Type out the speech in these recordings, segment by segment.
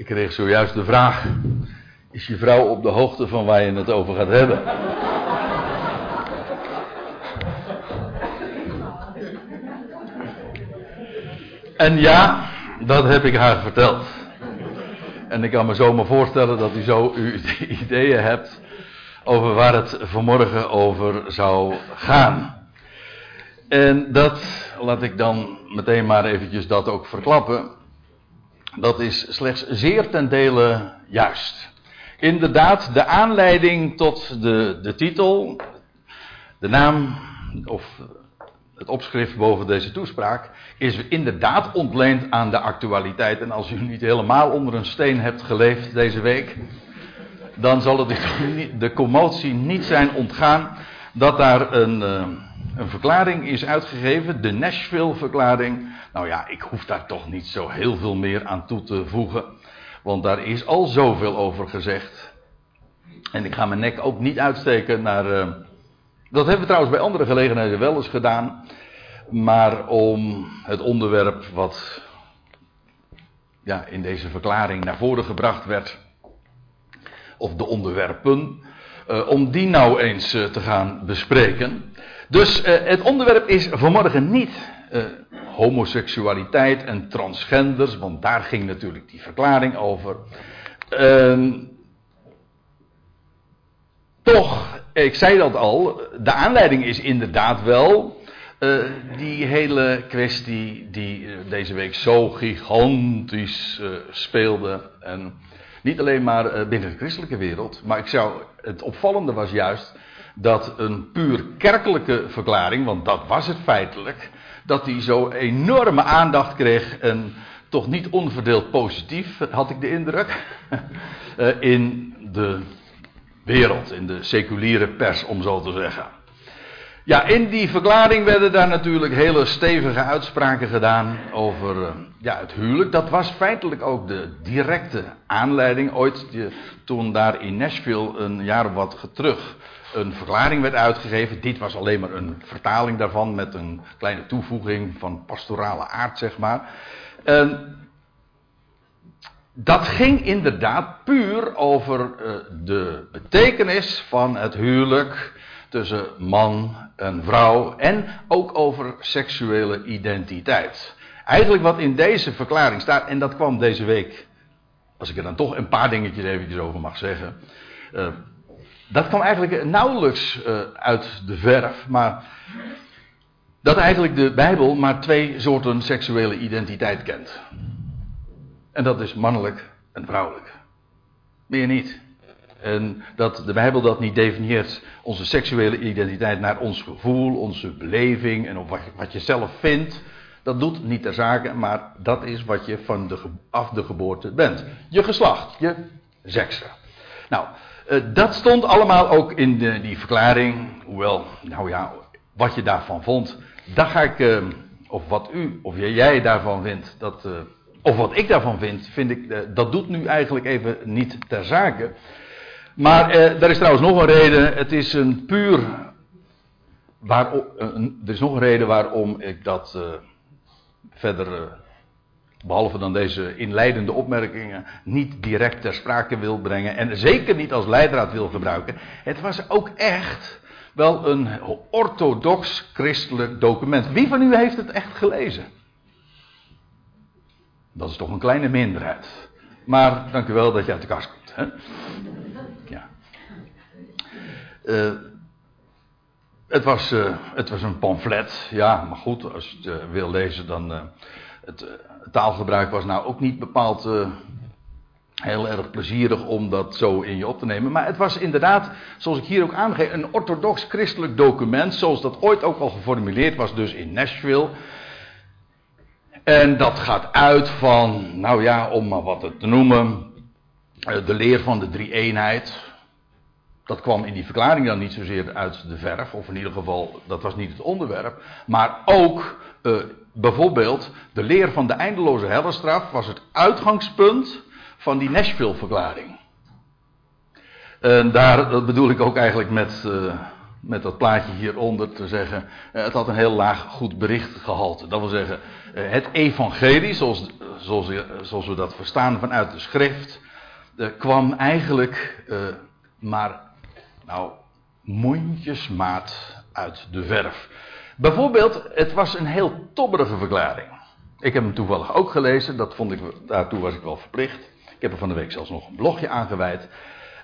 Ik kreeg zojuist de vraag: is je vrouw op de hoogte van waar je het over gaat hebben? En ja, dat heb ik haar verteld. En ik kan me zomaar voorstellen dat u zo uw ideeën hebt over waar het vanmorgen over zou gaan. En dat, laat ik dan meteen maar eventjes dat ook verklappen. Dat is slechts zeer ten dele juist. Inderdaad, de aanleiding tot de, de titel, de naam of het opschrift boven deze toespraak, is inderdaad ontleend aan de actualiteit. En als u niet helemaal onder een steen hebt geleefd deze week, dan zal het de commotie niet zijn ontgaan dat daar een, eh, een verklaring is uitgegeven, de Nashville-verklaring. Nou ja, ik hoef daar toch niet zo heel veel meer aan toe te voegen, want daar is al zoveel over gezegd. En ik ga mijn nek ook niet uitsteken naar. Uh, dat hebben we trouwens bij andere gelegenheden wel eens gedaan. Maar om het onderwerp wat ja, in deze verklaring naar voren gebracht werd, of de onderwerpen, uh, om die nou eens uh, te gaan bespreken. Dus uh, het onderwerp is vanmorgen niet homoseksualiteit en transgenders, want daar ging natuurlijk die verklaring over. Ehm, toch, ik zei dat al, de aanleiding is inderdaad wel uh, die hele kwestie die deze week zo gigantisch speelde. En niet alleen maar binnen de christelijke wereld. Maar ik zou, het opvallende was juist dat een puur kerkelijke verklaring, want dat was het feitelijk, dat die zo enorme aandacht kreeg en toch niet onverdeeld positief, had ik de indruk, in de wereld, in de seculiere pers om zo te zeggen. Ja, in die verklaring werden daar natuurlijk hele stevige uitspraken gedaan over uh, ja, het huwelijk. Dat was feitelijk ook de directe aanleiding. Ooit toen daar in Nashville een jaar wat terug een verklaring werd uitgegeven. Dit was alleen maar een vertaling daarvan met een kleine toevoeging van pastorale aard, zeg maar. Uh, dat ging inderdaad puur over uh, de betekenis van het huwelijk tussen man en vrouw en ook over seksuele identiteit. Eigenlijk wat in deze verklaring staat, en dat kwam deze week, als ik er dan toch een paar dingetjes eventjes over mag zeggen. Dat kwam eigenlijk nauwelijks uh, uit de verf, maar dat eigenlijk de Bijbel maar twee soorten seksuele identiteit kent. En dat is mannelijk en vrouwelijk. Meer niet. En dat de Bijbel dat niet definieert, onze seksuele identiteit naar ons gevoel, onze beleving en op wat je, zelf vindt. Dat doet niet ter zake, maar dat is wat je van de, geboorte bent. Je geslacht, je sekse. Nou, dat stond allemaal ook in de, die verklaring. Hoewel, nou ja, wat je daarvan vond, daar ga ik, uh, of wat u, of jij daarvan vindt, dat, uh, of wat ik daarvan vind, vind ik, dat doet nu eigenlijk even niet ter zake. Maar eh, er is trouwens nog een reden. Het is een puur. Er is nog een reden waarom ik dat verder. Behalve dan deze inleidende opmerkingen. niet direct ter sprake wil brengen. En zeker niet als leidraad wil gebruiken. Het was ook echt wel een orthodox christelijk document. Wie van u heeft het echt gelezen? Dat is toch een kleine minderheid. Maar dank u wel dat je uit de kast komt. Hè? Uh, het, was, uh, het was een pamflet, ja, maar goed, als je het uh, wil lezen, dan. Het taalgebruik was nou ook niet bepaald heel erg plezierig om dat zo in je op te nemen. Maar het was inderdaad, zoals ik hier ook aangeef, een orthodox christelijk document, zoals dat ooit ook al geformuleerd was, dus in Nashville. En dat gaat uit van, nou ja, om maar wat te noemen, de leer van de drie eenheid. Dat kwam in die verklaring dan niet zozeer uit de verf, of in ieder geval, dat was niet het onderwerp. Maar ook bijvoorbeeld de leer van de eindeloze hellenstraf was het uitgangspunt van die Nashville-verklaring. En daar, dat bedoel ik ook eigenlijk met, uh, met dat plaatje hieronder te zeggen, eh, het had een heel laag goed bericht gehalte. Dat wil zeggen, eh, het evangelie, zoals, zoals, zoals we dat verstaan vanuit de schrift, kwam eigenlijk maar, nou, mondjesmaat uit de verf. Bijvoorbeeld, het was een heel tobberige verklaring. Ik heb hem toevallig ook gelezen, dat vond ik, daartoe was ik wel verplicht. Ik heb er van de week zelfs nog een blogje aangeweid.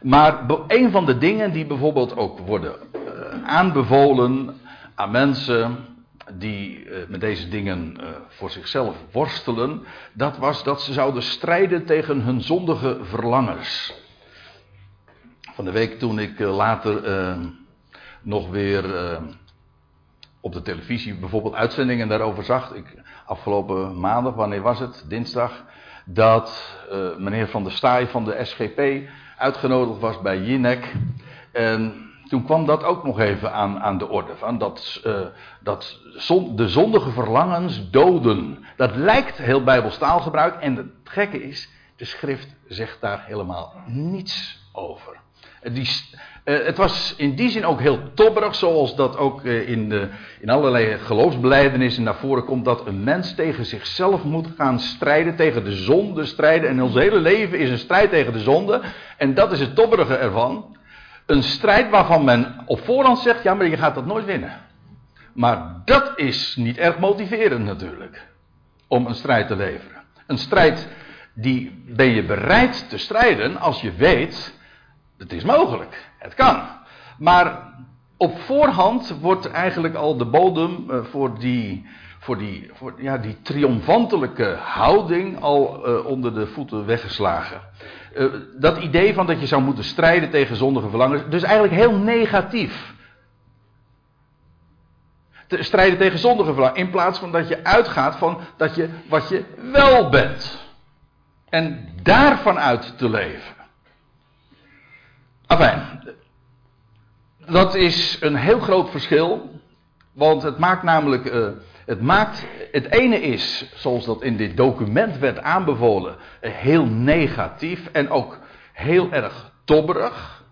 Maar een van de dingen die bijvoorbeeld ook worden uh, aanbevolen aan mensen die uh, met deze dingen uh, voor zichzelf worstelen, dat was dat ze zouden strijden tegen hun zondige verlangens. Van de week toen ik later nog weer op de televisie bijvoorbeeld uitzendingen daarover zag. Ik, afgelopen maandag, wanneer was het? Dinsdag. Dat meneer Van der Staaij van de SGP uitgenodigd was bij Jinek. En toen kwam dat ook nog even aan, aan de orde. Van dat uh, dat de zondige verlangens doden. Dat lijkt heel Bijbels taalgebruik. En het gekke is, de schrift zegt daar helemaal niets over. Die, uh, het was in die zin ook heel tobberig, zoals dat ook uh, in, de, in allerlei geloofsbelijdenissen naar voren komt, dat een mens tegen zichzelf moet gaan strijden, tegen de zonde strijden. En ons hele leven is een strijd tegen de zonde. En dat is het tobberige ervan. Een strijd waarvan men op voorhand zegt, ja maar je gaat dat nooit winnen. Maar dat is niet erg motiverend natuurlijk, om een strijd te leveren. Een strijd die ben je bereid te strijden als je weet het is mogelijk. Het kan. Maar op voorhand wordt eigenlijk al de bodem eh, voor die, voor die, voor, ja, die triomfantelijke houding al uh, onder de voeten weggeslagen. Uh, dat idee van dat je zou moeten strijden tegen zondige verlangens, dus eigenlijk heel negatief. Te strijden tegen zondige verlangens, in plaats van dat je uitgaat van dat je wat je wel bent. En daarvan uit te leven. Enfin, dat is een heel groot verschil. Want het maakt namelijk. Uh, het, maakt, het ene is, zoals dat in dit document werd aanbevolen, heel negatief en ook heel erg tobberig.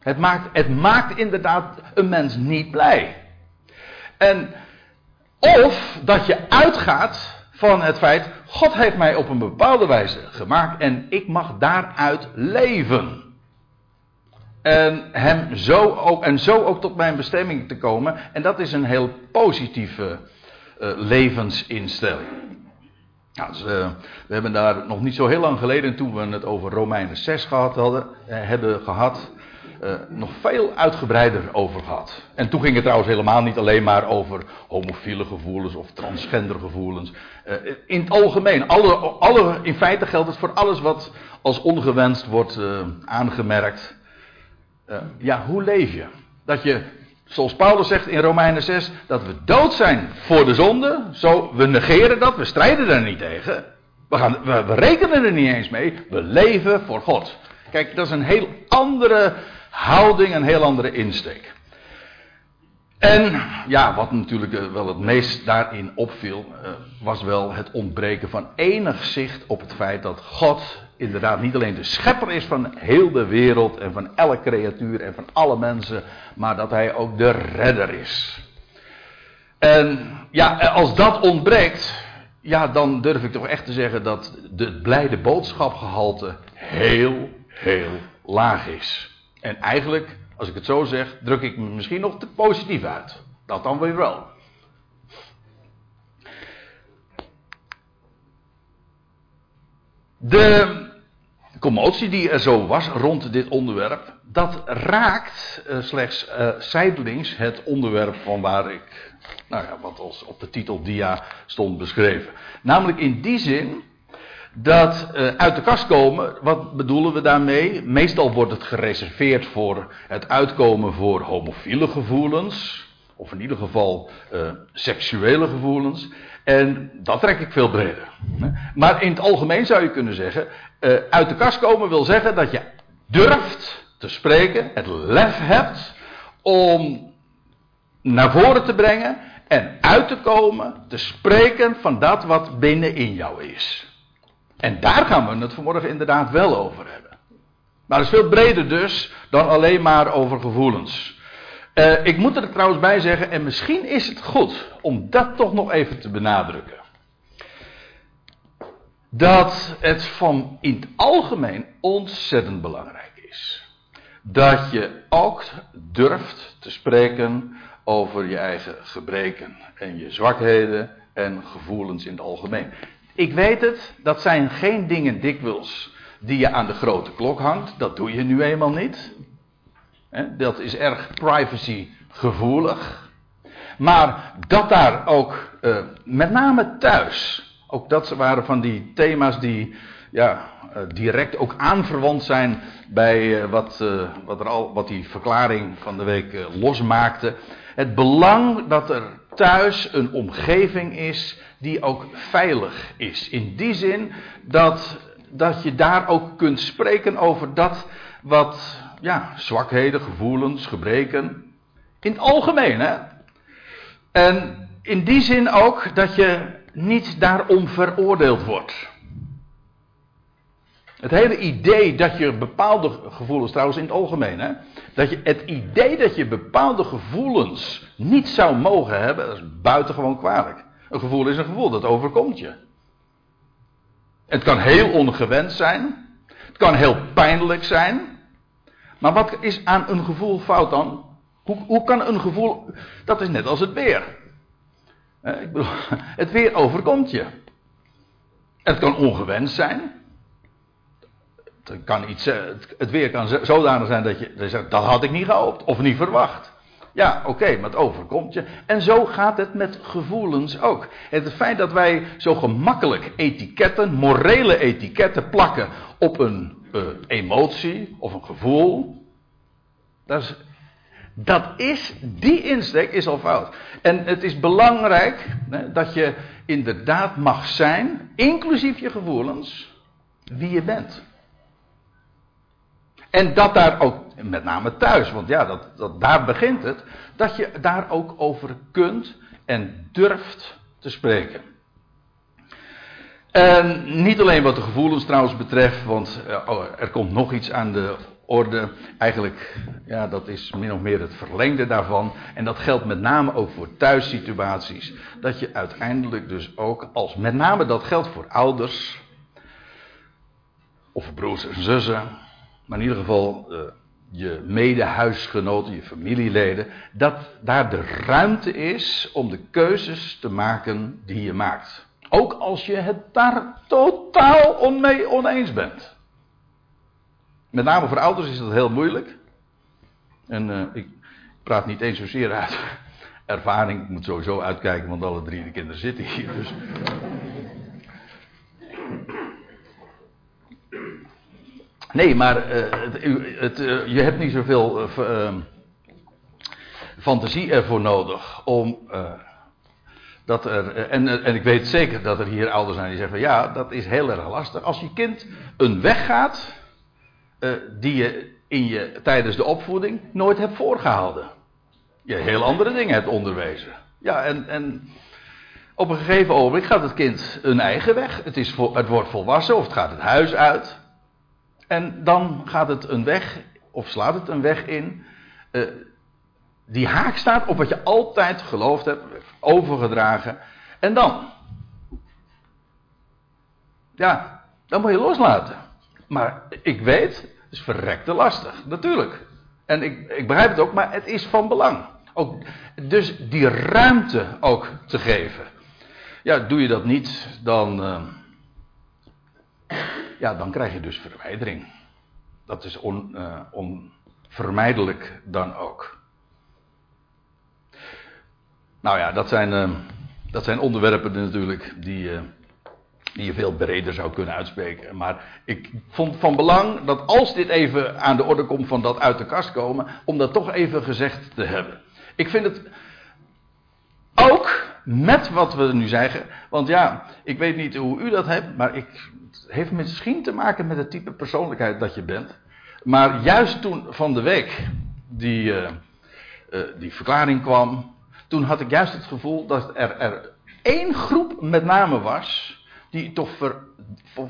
Het maakt, het maakt inderdaad een mens niet blij. En of dat je uitgaat van het feit, God heeft mij op een bepaalde wijze gemaakt en ik mag daaruit leven. En, hem zo ook, en zo ook tot mijn bestemming te komen. En dat is een heel positieve uh, levensinstelling. Nou, we hebben daar nog niet zo heel lang geleden, toen we het over Romeinen 6 gehad hadden, uh, hebben gehad, nog veel uitgebreider over gehad. En toen ging het trouwens helemaal niet alleen maar over homofiele gevoelens of transgender gevoelens. in het algemeen, alle, alle, in feite geldt het voor alles wat als ongewenst wordt aangemerkt. Uh, ja, hoe leef je? Dat je, zoals Paulus zegt in Romeinen 6, dat we dood zijn voor de zonde. Zo, we negeren dat, we strijden er niet tegen. We, gaan, we, we rekenen er niet eens mee. We leven voor God. Kijk, dat is een heel andere houding, een heel andere insteek. En ja, wat natuurlijk eh, wel het meest daarin opviel, uh, was wel het ontbreken van enig zicht op het feit dat God inderdaad niet alleen de schepper is van heel de wereld en van elke creatuur en van alle mensen, maar dat hij ook de redder is. En ja, als dat ontbreekt, ja, dan durf ik toch echt te zeggen dat de blijde boodschapgehalte heel, heel laag is. En eigenlijk, als ik het zo zeg, druk ik me misschien nog te positief uit. Dat dan weer wel. De commotie die er zo was rond dit onderwerp, dat raakt uh, slechts uh, zijdelings het onderwerp van waar ik, nou ja, wat als op de titel dia stond beschreven. Namelijk in die zin dat uh, uit de kast komen, wat bedoelen we daarmee? Meestal wordt het gereserveerd voor het uitkomen voor homofiele gevoelens, of in ieder geval seksuele gevoelens. En dat trek ik veel breder. Maar in het algemeen zou je kunnen zeggen: uh, uit de kast komen wil zeggen dat je durft te spreken, het lef hebt om naar voren te brengen en uit te komen, te spreken van dat wat binnenin jou is. En daar gaan we het vanmorgen inderdaad wel over hebben. Maar het is veel breder dus dan alleen maar over gevoelens. Uh, ik moet er trouwens bij zeggen, en misschien is het goed om dat toch nog even te benadrukken. Dat het van in het algemeen ontzettend belangrijk is. Dat je ook durft te spreken over je eigen gebreken en je zwakheden en gevoelens in het algemeen. Ik weet het, dat zijn geen dingen dikwijls die je aan de grote klok hangt. Dat doe je nu eenmaal niet. Dat is erg privacy gevoelig. Maar dat daar ook, eh, met name thuis, ook dat waren van die thema's die ja, eh, direct ook aanverwant zijn bij eh, wat, wat, er al, wat die verklaring van de week losmaakte. Het belang dat er thuis een omgeving is die ook veilig is. In die zin dat, dat je daar ook kunt spreken over dat wat ja, zwakheden, gevoelens, gebreken. In het algemeen, hè. En in die zin ook dat je niet daarom veroordeeld wordt. Het hele idee dat je bepaalde gevoelens, trouwens in het algemeen, hè, dat je het idee dat je bepaalde gevoelens niet zou mogen hebben, dat is buitengewoon kwalijk. Een gevoel is een gevoel, dat overkomt je. Het kan heel ongewend zijn, het kan heel pijnlijk zijn, maar wat is aan een gevoel fout dan? Hoe, hoe kan een gevoel. Dat is net als het weer. ik bedoel, het weer overkomt je. Het kan ongewenst zijn. Het, kan iets, eh, het weer kan zodanig zijn dat je, zegt: dat had ik niet gehoopt of niet verwacht. Ja, oké, maar het overkomt je. En zo gaat het met gevoelens ook. Het feit dat wij zo gemakkelijk etiketten, morele etiketten plakken op een uh, emotie of een gevoel. Dat is, dat is, die insteek is al fout. En het is belangrijk dat je inderdaad mag zijn, inclusief je gevoelens, wie je bent. En dat daar ook, met name thuis, want ja, dat, dat, daar begint het, dat je daar ook over kunt en durft te spreken. En niet alleen wat de gevoelens trouwens betreft, want eh, oh, er komt nog iets aan de orde. Eigenlijk, ja, dat is min of meer het verlengde daarvan. En dat geldt met name ook voor thuissituaties. Dat je uiteindelijk dus ook, als met name dat geldt voor ouders, of broers en zussen, maar in ieder geval uh, je medehuisgenoten, je familieleden, dat daar de ruimte is om de keuzes te maken die je maakt. Ook als je het daar totaal onmee oneens bent. Met name voor ouders is dat heel moeilijk. En uh, ik praat niet eens zozeer uit ervaring. Ik moet sowieso uitkijken, want alle drie de kinderen zitten hier. Dus. Nee, maar uh, het, het, uh, je hebt niet zoveel fantasie ervoor nodig om dat er, eh, en, en ik weet zeker dat er hier ouders zijn die zeggen: van ja, dat is heel erg lastig. Als je kind een weg gaat die je in je tijdens de opvoeding nooit hebt voorgehouden. Je heel andere dingen hebt onderwezen. Ja, en, en op een gegeven ogenblik gaat het kind een eigen weg. Het, is, het wordt volwassen of het gaat het huis uit. En dan gaat het een weg, of slaat het een weg in. Uh, die haak staat op wat je altijd geloofd hebt, overgedragen. En dan? Ja, dan moet je loslaten. Maar ik weet, het is verrekte lastig, natuurlijk. En ik, ik begrijp het ook, maar het is van belang. Ook, dus die ruimte ook te geven. Ja, doe je dat niet, dan, uh, ja, dan krijg je dus verwijdering. Dat is on, uh, onvermijdelijk dan ook. Nou ja, dat zijn, uh, dat zijn onderwerpen natuurlijk die, uh, die je veel breder zou kunnen uitspreken. Maar ik vond van belang dat als dit even aan de orde komt van dat uit de kast komen, om dat toch even gezegd te hebben. Ik vind het met wat we nu zeggen, want ja, ik weet niet hoe u dat hebt, maar ik, het heeft misschien te maken met het type persoonlijkheid dat je bent. Maar juist toen van de week die, uh, die verklaring kwam, toen had ik juist het gevoel dat er, er één groep met name was. Die toch voor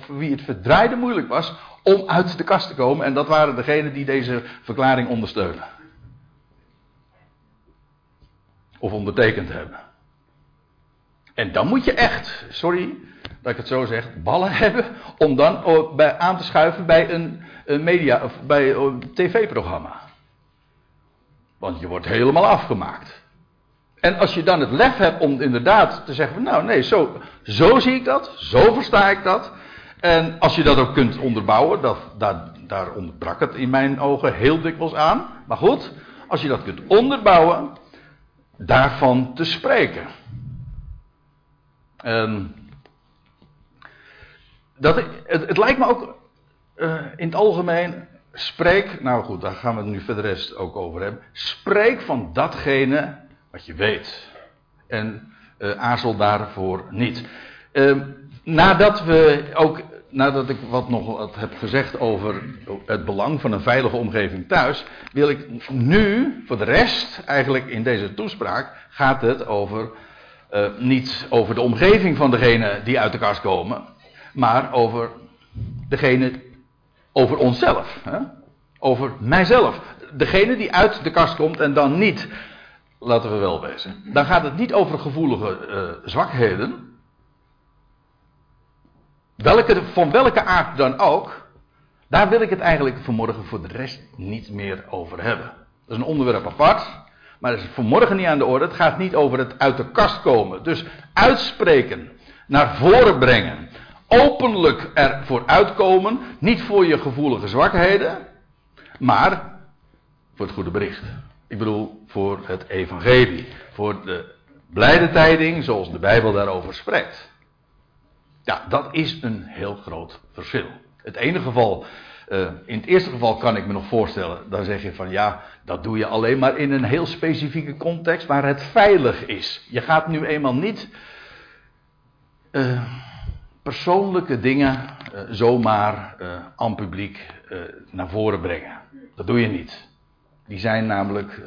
wie het verdraaide moeilijk was om uit de kast te komen. En dat waren degenen die deze verklaring ondersteunen. of ondertekend hebben. En dan moet je echt, sorry dat ik het zo zeg, ballen hebben om dan aan te schuiven bij een, een media of bij een tv-programma. Want je wordt helemaal afgemaakt. En als je dan het lef hebt om inderdaad te zeggen: van, Nou, nee, zo, zo zie ik dat, zo versta ik dat. En als je dat ook kunt onderbouwen, dat, daar, daar ontbrak het in mijn ogen heel dikwijls aan. Maar goed, als je dat kunt onderbouwen, daarvan te spreken. En dat, het, lijkt me ook uh, in het algemeen, spreek, nou goed, daar gaan we het nu verder rest ook over hebben. Spreek van datgene wat je weet. En uh, aarzel daarvoor niet. Uh, nadat we ook, nadat ik wat nog wat heb gezegd over het belang van een veilige omgeving thuis, wil ik nu, voor de rest, eigenlijk in deze toespraak, gaat het over, uh, niet over de omgeving van degene die uit de kast komen, maar over degene, over onszelf. Hè? Over mijzelf. Degene die uit de kast komt en dan niet laten we wel wezen. Dan gaat het niet over gevoelige uh, zwakheden. Welke, van welke aard dan ook. Daar wil ik het eigenlijk vanmorgen voor de rest niet meer over hebben. Dat is een onderwerp apart. Maar dat is vanmorgen niet aan de orde. Het gaat niet over het uit de kast komen. Dus uitspreken. Naar voren brengen. Openlijk ervoor uitkomen. Niet voor je gevoelige zwakheden. Maar voor het goede bericht. Ik bedoel voor het evangelie. Voor de blijde tijding zoals de Bijbel daarover spreekt. Ja, dat is een heel groot verschil. Het ene geval, uh, in het eerste geval kan ik me nog voorstellen, dan zeg je van ja, dat doe je alleen maar in een heel specifieke context waar het veilig is. Je gaat nu eenmaal niet uh, persoonlijke dingen uh, zomaar aan publiek naar voren brengen. Dat doe je niet. Die zijn namelijk,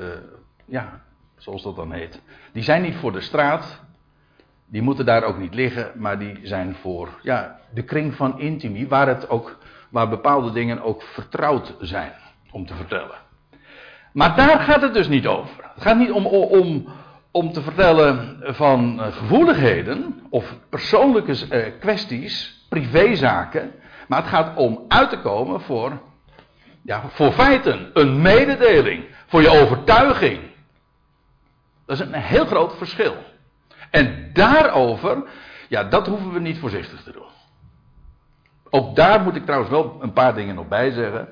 ja, zoals dat dan heet. Die zijn niet voor de straat. Die moeten daar ook niet liggen, maar die zijn voor ja, de kring van intimie, waar, het ook, waar bepaalde dingen ook vertrouwd zijn om te vertellen. Maar daar gaat het dus niet over. Het gaat niet om, om, om te vertellen van uh, gevoeligheden of persoonlijke uh, kwesties, privézaken. Maar het gaat om uit te komen voor ja, voor feiten, een mededeling, voor je overtuiging. Dat is een heel groot verschil. En daarover, ja, dat hoeven we niet voorzichtig te doen. Ook daar moet ik trouwens wel een paar dingen nog bij zeggen.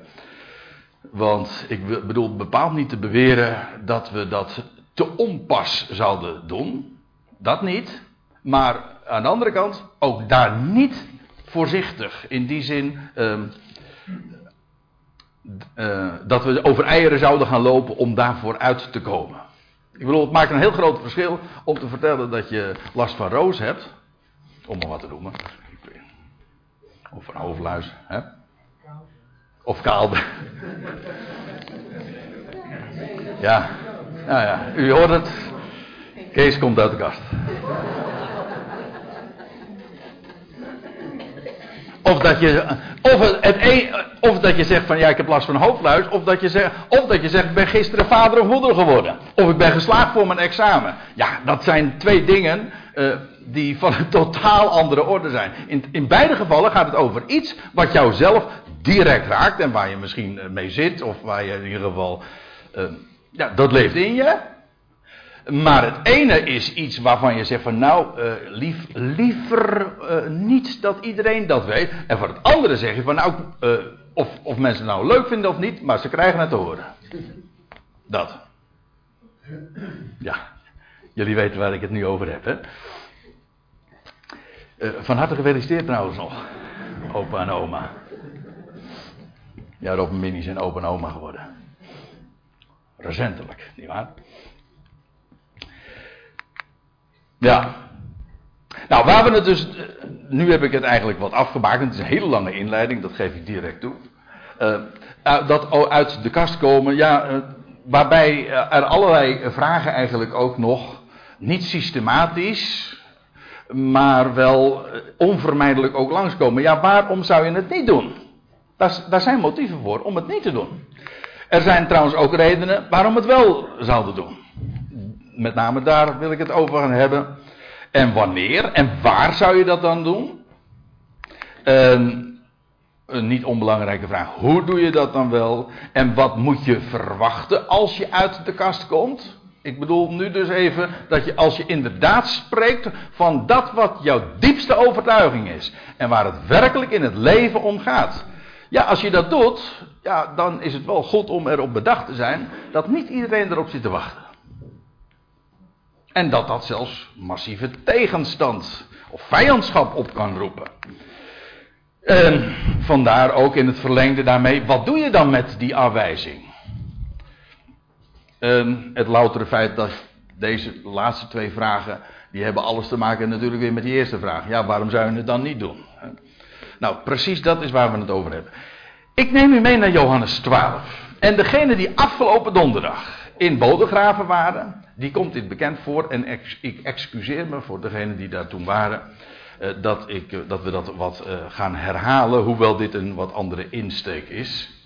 Want ik bedoel bepaald niet te beweren dat we dat te onpas zouden doen. Dat niet. Maar aan de andere kant ook daar niet voorzichtig. In die zin. Uh, uh, dat we over eieren zouden gaan lopen om daarvoor uit te komen. Ik bedoel, het maakt een heel groot verschil om te vertellen dat je last van roos hebt. Om maar wat te noemen. Of van hoofdluis. Hè? Of kaalde. Ja, nou ja, u hoort het. Kees komt uit de kast. Of dat je, of, het een, of dat je zegt van ja, ik heb last van hoofdluis. Of dat je zegt, of dat je zegt, ik ben gisteren vader of moeder geworden. Of ik ben geslaagd voor mijn examen. Ja, dat zijn twee dingen uh, die van een totaal andere orde zijn. In, in beide gevallen gaat het over iets wat jou zelf direct raakt. En waar je misschien eh, mee zit. Of waar je in ieder geval, uh, ja, dat leeft in je. Maar het ene is iets waarvan je zegt van nou, uh, lief, liever niet dat iedereen dat weet. En voor het andere zeg je van nou, of, of mensen het nou leuk vinden of niet, maar ze krijgen het te horen. Dat. Ja, jullie weten waar ik het nu over heb, hè? Van harte gefeliciteerd trouwens nog, opa en oma. Ja, Robin Minnie zijn opa en oma geworden. Recentelijk, nietwaar? Ja. Nou, waar we het dus. Nu heb ik het eigenlijk wat afgebakend. Het is een hele lange inleiding, dat geef ik direct toe. Uh, dat uit de kast komen, ja, waarbij er allerlei vragen eigenlijk ook nog niet systematisch, maar wel onvermijdelijk ook langskomen. Ja, waarom zou je het niet doen? Daar, daar zijn motieven voor om het niet te doen. Er zijn trouwens ook redenen waarom het wel zouden doen met name daar wil ik het over gaan hebben. En wanneer en waar zou je dat dan doen? een niet onbelangrijke vraag. Hoe doe je dat dan wel? En wat moet je verwachten als je uit de kast komt? Ik bedoel nu dus even dat je als je inderdaad spreekt van dat wat jouw diepste overtuiging is. En waar het werkelijk in het leven om gaat. Ja, als je dat doet, ja, dan is het wel goed om erop bedacht te zijn dat niet iedereen erop zit te wachten. En dat dat zelfs massieve tegenstand of vijandschap op kan roepen. En vandaar ook in het verlengde daarmee, wat doe je dan met die afwijzing? En het loutere feit dat deze laatste twee vragen, die hebben alles te maken natuurlijk weer met die eerste vraag. Ja, waarom zou je het dan niet doen? Nou, precies dat is waar we het over hebben. Ik neem u mee naar Johannes 12. En degene die afgelopen donderdag in Bodegraven waren, die komt dit bekend voor. En ik excuseer me voor degenen die daar toen waren. Eh, dat, ik, eh, dat we dat wat eh, gaan herhalen, hoewel dit een wat andere insteek is.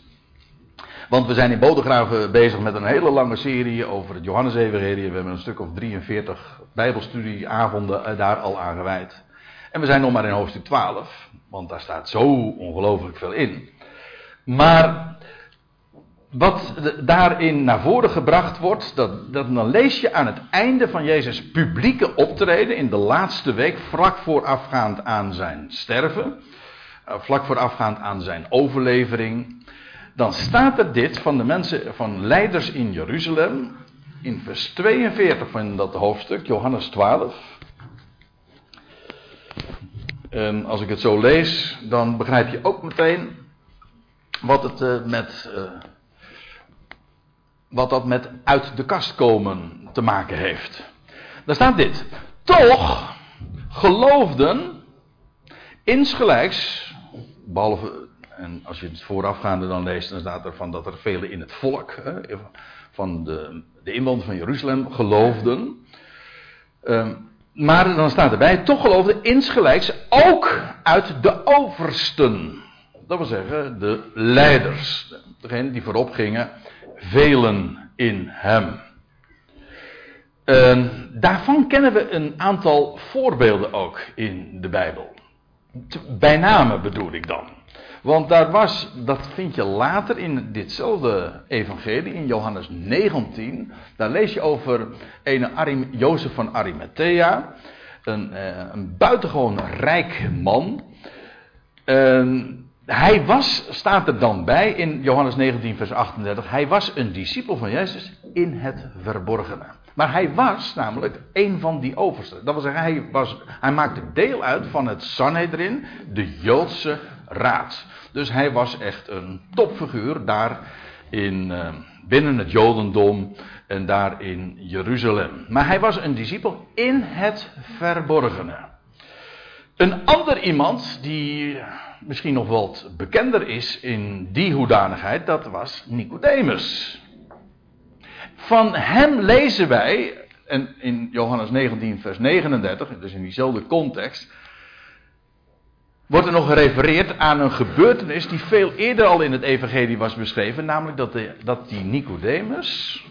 Want we zijn in Bodegraven bezig met een hele lange serie over het Johannes-evangelie. We hebben een stuk of 43 bijbelstudieavonden daar al aan gewijd. En we zijn nog maar in hoofdstuk 12, want daar staat zo ongelooflijk veel in. Maar wat daarin naar voren gebracht wordt, dat, dat, dan lees je aan het einde van Jezus' publieke optreden in de laatste week, vlak voorafgaand aan zijn sterven, eh, vlak voorafgaand aan zijn overlevering, dan staat er dit van de mensen, van leiders in Jeruzalem, in vers 42 van dat hoofdstuk, Johannes 12. En als ik het zo lees, dan begrijp je ook meteen wat het uh, met. Uh, wat dat met uit de kast komen te maken heeft. Daar staat dit. Toch geloofden insgelijks, behalve, en als je het voorafgaande dan leest, dan staat er van dat er velen in het volk, van de, de inwoners van Jeruzalem, geloofden. Ehm, maar dan staat erbij, toch geloofden insgelijks ook uit de oversten. Dat wil zeggen, de leiders. Degene die voorop gingen velen in hem. Uh, daarvan kennen we een aantal voorbeelden ook in de Bijbel. Bij name bedoel ik dan. Want daar was, dat vind je later in ditzelfde evangelie, in Johannes 19. Daar lees je over een Arim, Jozef van Arimathea. Een, uh, een buitengewoon rijk man. Uh, hij was, staat er dan bij in Johannes 19, vers 38, hij was een discipel van Jezus in het verborgene. Maar hij was namelijk een van die oversten. Dat wil zeggen, hij, was, hij maakte deel uit van het Sanhedrin, de Joodse raad. Dus hij was echt een topfiguur daar in, uh, binnen het Jodendom en daar in Jeruzalem. Maar hij was een discipel in het verborgene. Een ander iemand die misschien nog wat bekender is in die hoedanigheid, dat was Nicodemus. Van hem lezen wij, en in Johannes 19, vers 39, dus in diezelfde context, wordt er nog gerefereerd aan een gebeurtenis die veel eerder al in het Evangelie was beschreven, namelijk dat, de, dat die Nicodemus,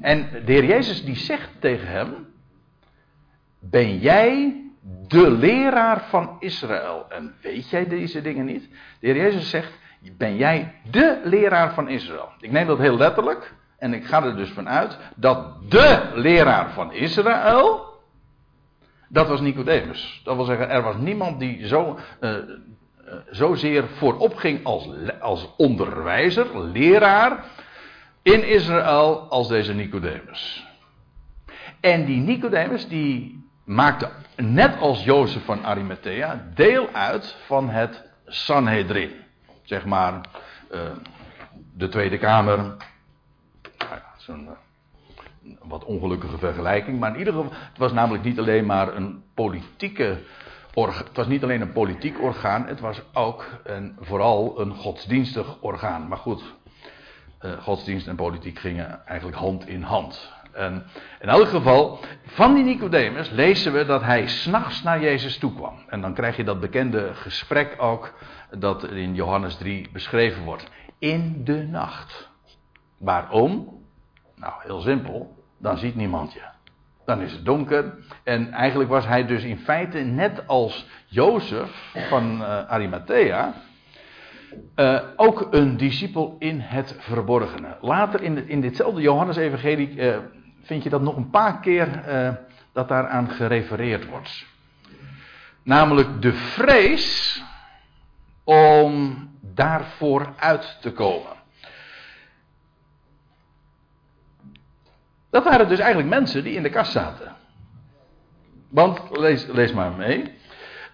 en de Heer Jezus die zegt tegen hem, ben jij de leraar van Israël. En weet jij deze dingen niet? De Heer Jezus zegt: Ben jij de leraar van Israël? Ik neem dat heel letterlijk. En ik ga er dus vanuit dat de leraar van Israël. Dat was Nicodemus. Dat wil zeggen, er was niemand die zo, uh, uh, zozeer voorop ging als, als onderwijzer, leraar in Israël als deze Nicodemus. En die Nicodemus die maakte net als Jozef van Arimathea, deel uit van het Sanhedrin. Zeg maar uh, de Tweede Kamer. Nou ja, Zo'n wat ongelukkige vergelijking. Maar in ieder geval, het was namelijk niet alleen maar een politieke. Het was niet alleen een politiek orgaan, het was ook en vooral een godsdienstig orgaan. Maar goed, uh, godsdienst en politiek gingen eigenlijk hand in hand. En in elk geval, van die Nicodemus lezen we dat hij s'nachts naar Jezus toe kwam. En dan krijg je dat bekende gesprek ook, dat in Johannes 3 beschreven wordt. In de nacht. Waarom? Nou, heel simpel. Dan ziet niemand je. dan is het donker. En eigenlijk was hij dus in feite net als Jozef van uh, Arimathea. Uh, ook een discipel in het verborgene. Later in, in ditzelfde Johannes-evangelie uh, vind je dat nog een paar keer dat daaraan gerefereerd wordt. Namelijk de vrees om daarvoor uit te komen. Dat waren dus eigenlijk mensen die in de kast zaten. Want, lees, lees maar mee.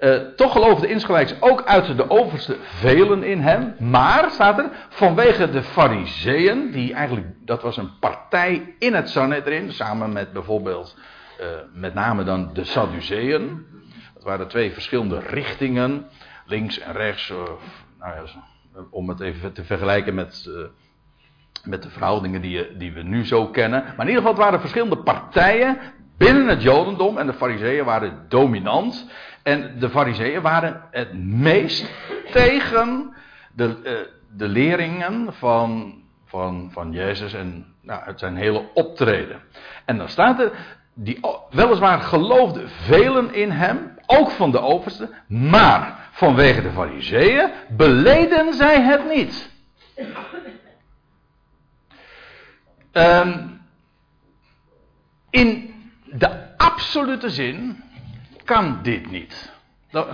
Uh, toch geloofde insgelijks ook uit de overste velen in hem. Maar, staat er, vanwege de fariseeën, die eigenlijk, dat was een partij in het Sanhedrin, samen met bijvoorbeeld, uh, met name dan de Sadduceeën. Dat waren twee verschillende richtingen, links en rechts, uh, nou ja, om het even te vergelijken met met de verhoudingen die, die we nu zo kennen. Maar in ieder geval, waren verschillende partijen binnen het Jodendom. En de Fariseeën waren dominant. En de Fariseeën waren het meest tegen de, uh, de leringen van, van, van Jezus en nou, het zijn hele optreden. En dan staat er, die, weliswaar geloofden velen in hem, ook van de overste, maar vanwege de Fariseeën beleden zij het niet. Um, in de absolute zin kan dit niet. Dat,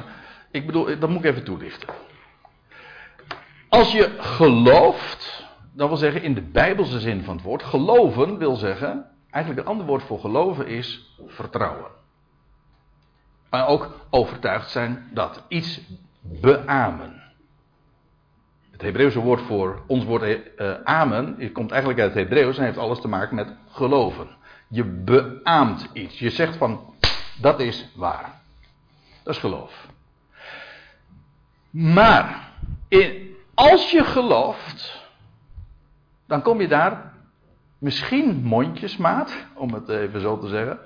ik bedoel, dat moet ik even toelichten. Als je gelooft, dat wil zeggen in de bijbelse zin van het woord, geloven wil zeggen, eigenlijk een ander woord voor geloven is vertrouwen. Maar ook overtuigd zijn dat iets beamen. Het Hebreeuwse woord voor ons woord uh, amen komt eigenlijk uit het Hebreeuws en heeft alles te maken met geloven. Je beaamt iets. Je zegt van dat is waar. Dat is geloof. Maar in, als je gelooft, dan kom je daar misschien mondjesmaat, om het even zo te zeggen.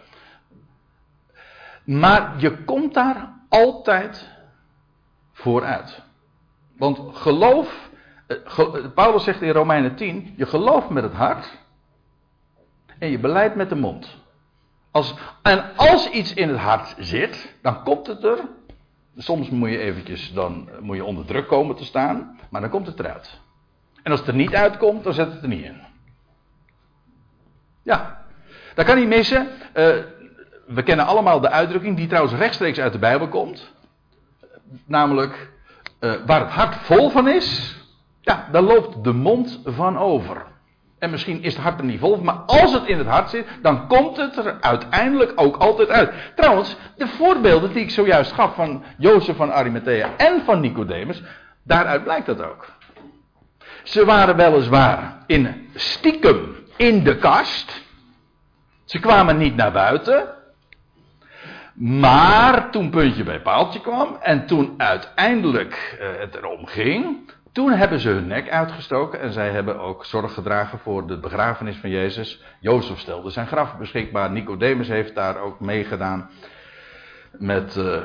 Maar je komt daar altijd vooruit. Want geloof, eh, Paulus zegt in Romeinen 10, je gelooft met het hart en je beleidt met de mond. Als, en als iets in het hart zit, dan komt het er. Soms moet je eventjes dan, moet je onder druk komen te staan, maar dan komt het eruit. En als het er niet uitkomt, dan zet het er niet in. Ja, dat kan niet missen. We kennen allemaal de uitdrukking, die trouwens rechtstreeks uit de Bijbel komt. Namelijk, uh, waar het hart vol van is, ja, daar loopt de mond van over. En misschien is het hart er niet vol maar als het in het hart zit, dan komt het er uiteindelijk ook altijd uit. Trouwens, de voorbeelden die ik zojuist gaf van Jozef van Arimathea en van Nicodemus, daaruit blijkt dat ook. Ze waren weliswaar in stiekem in de kast. Ze kwamen niet naar buiten. Maar toen puntje bij paaltje kwam en toen uiteindelijk uh, het erom ging, toen hebben ze hun nek uitgestoken en zij hebben ook zorg gedragen voor de begrafenis van Jezus. Jozef stelde zijn graf beschikbaar, Nicodemus heeft daar ook meegedaan met, uh,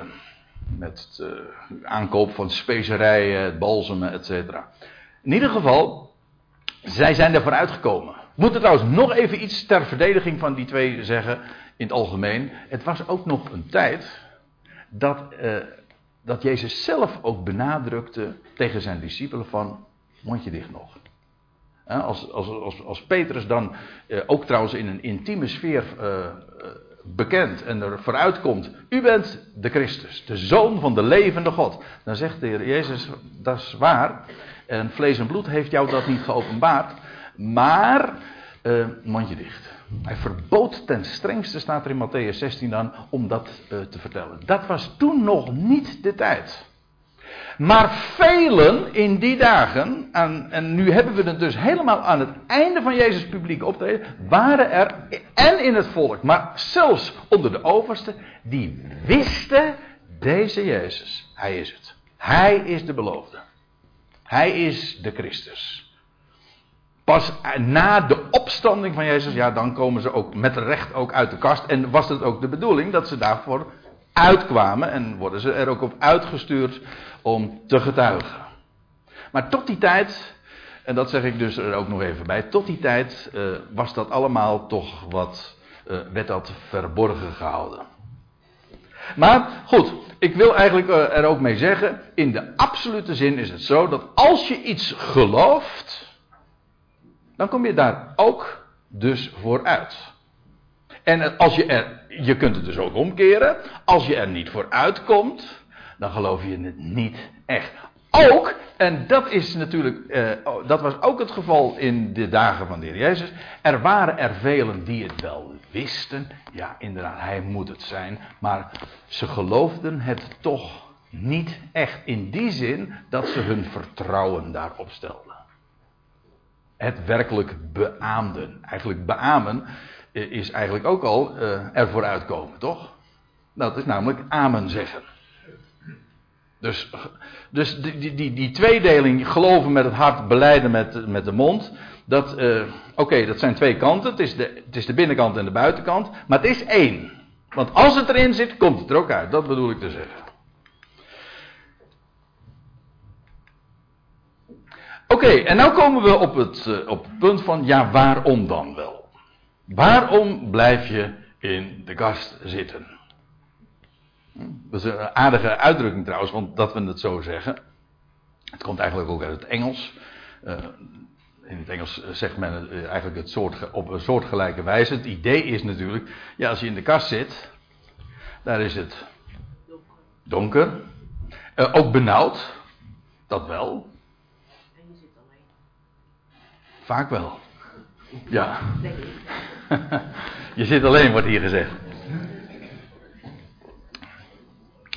met het uh, aankoop van specerijen, het balsemen, etc. In ieder geval, zij zijn er vooruit gekomen. We moeten trouwens nog even iets ter verdediging van die twee zeggen in het algemeen. Het was ook nog een tijd dat, uh, dat Jezus zelf ook benadrukte tegen zijn discipelen van mondje dicht nog. Als, als, als, als Petrus dan uh, ook trouwens in een intieme sfeer uh, bekend en er vooruit komt, u bent de Christus, de zoon van de levende God. Dan zegt de Heer Jezus, dat is waar, en vlees en bloed heeft jou dat niet geopenbaard, maar mondje dicht. Hij verbood ten strengste, staat er in Matthäus 16 dan, om dat uh, te vertellen. Dat was toen nog niet de tijd. Maar velen in die dagen, en, en nu hebben we het dus helemaal aan het einde van Jezus' publiek optreden, waren er, en in het volk, maar zelfs onder de oversten, die wisten, deze Jezus, hij is het. Hij is de beloofde. Hij is de Christus. Pas na de opstanding van Jezus, ja, dan komen ze ook met recht ook uit de kast. En was het ook de bedoeling dat ze daarvoor uitkwamen en worden ze er ook op uitgestuurd om te getuigen. Maar tot die tijd, en dat zeg ik dus er ook nog even bij, tot die tijd uh, was dat allemaal toch wat uh, werd dat verborgen gehouden. Maar goed, ik wil eigenlijk uh, er ook mee zeggen, in de absolute zin is het zo dat als je iets gelooft, dan kom je daar ook dus vooruit. En als je er, je kunt het dus ook omkeren, als je er niet vooruit komt, dan geloof je het niet echt. Ook, en dat is natuurlijk, eh, oh, dat was ook het geval in de dagen van de Heer Jezus. Er waren er velen die het wel wisten. Ja, inderdaad, hij moet het zijn. Maar ze geloofden het toch niet echt. In die zin dat ze hun vertrouwen daarop stelden. Het werkelijk beaamden. Eigenlijk beamen eh, is eigenlijk ook al uh, ervoor uitkomen, toch? Dat is namelijk amen zeggen. Dus, dus die, die, die, tweedeling, geloven met het hart, beleiden met, met de mond. Dat, uh, oké, dat zijn twee kanten. Het is, de, het is de binnenkant en de buitenkant. Maar het is één. Want als het erin zit, komt het er ook uit. Dat bedoel ik te zeggen. Oké, en nu komen we op het, uh, op punt van, ja, waarom dan wel? Waarom blijf je in de kast zitten? Dat is een aardige uitdrukking trouwens, want dat we het zo zeggen. Het komt eigenlijk ook uit het Engels. Uh, in het Engels zegt men eigenlijk het soort, op een soortgelijke wijze. Het idee is natuurlijk, ja, als je in de kast zit, daar is het donker. Ook benauwd, dat wel. En je zit alleen. Vaak wel. Ja. je zit alleen, wordt hier gezegd.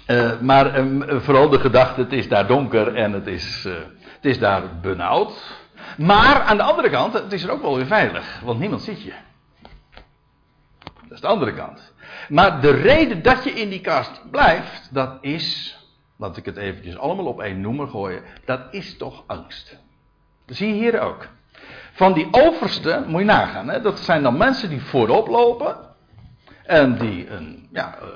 Uh, maar um, vooral de gedachte, het is daar donker en het is, uh, het is daar benauwd. Maar aan de andere kant, het is er ook wel weer veilig, want niemand ziet je. Dat is de andere kant. Maar de reden dat je in die kast blijft, dat is, laat ik het eventjes allemaal op één noemer gooien, dat is toch angst. Dat zie je hier ook. Van die overste, moet je nagaan, hè, dat zijn dan mensen die voorop lopen en die een, ja, uh,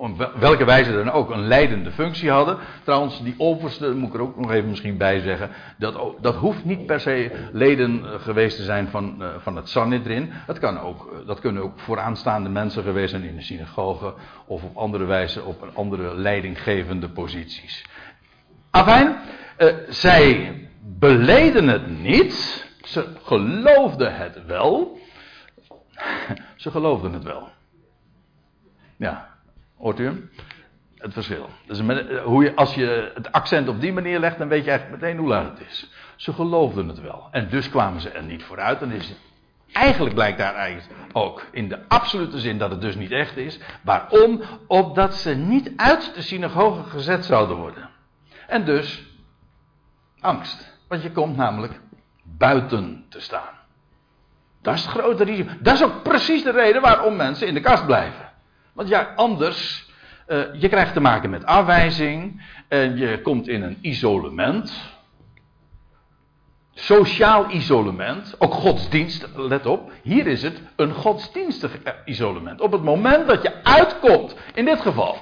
op welke wijze dan ook een leidende functie hadden. Trouwens, die overste, moet ik er ook nog even misschien bij zeggen, dat, dat hoeft niet per se leden eh, geweest te zijn van, uh, van het Sanhedrin. Dat, kan ook, eh, dat kunnen ook vooraanstaande mensen geweest zijn in de synagoge of op andere wijze op andere leidinggevende posities. Afijn, zij beleden het niet, ze geloofden het wel. ze geloofden het wel. Ja, Hoort u hem? Het verschil. Dus hoe je, als je het accent op die manier legt, dan weet je eigenlijk meteen hoe laat het is. Ze geloofden het wel. En dus kwamen ze er niet vooruit. En is eigenlijk blijkt daar eigenlijk ook in de absolute zin dat het dus niet echt is. Waarom? Opdat ze niet uit de synagoge gezet zouden worden. En dus angst. Want je komt namelijk buiten te staan. Dat is het grote risico. Dat is ook precies de reden waarom mensen in de kast blijven. Want ja, anders, uh, je krijgt te maken met afwijzing en je komt in een isolement. Sociaal isolement, ook godsdienst, let op. Hier is het een godsdienstig isolement. Op het moment dat je uitkomt, in dit geval,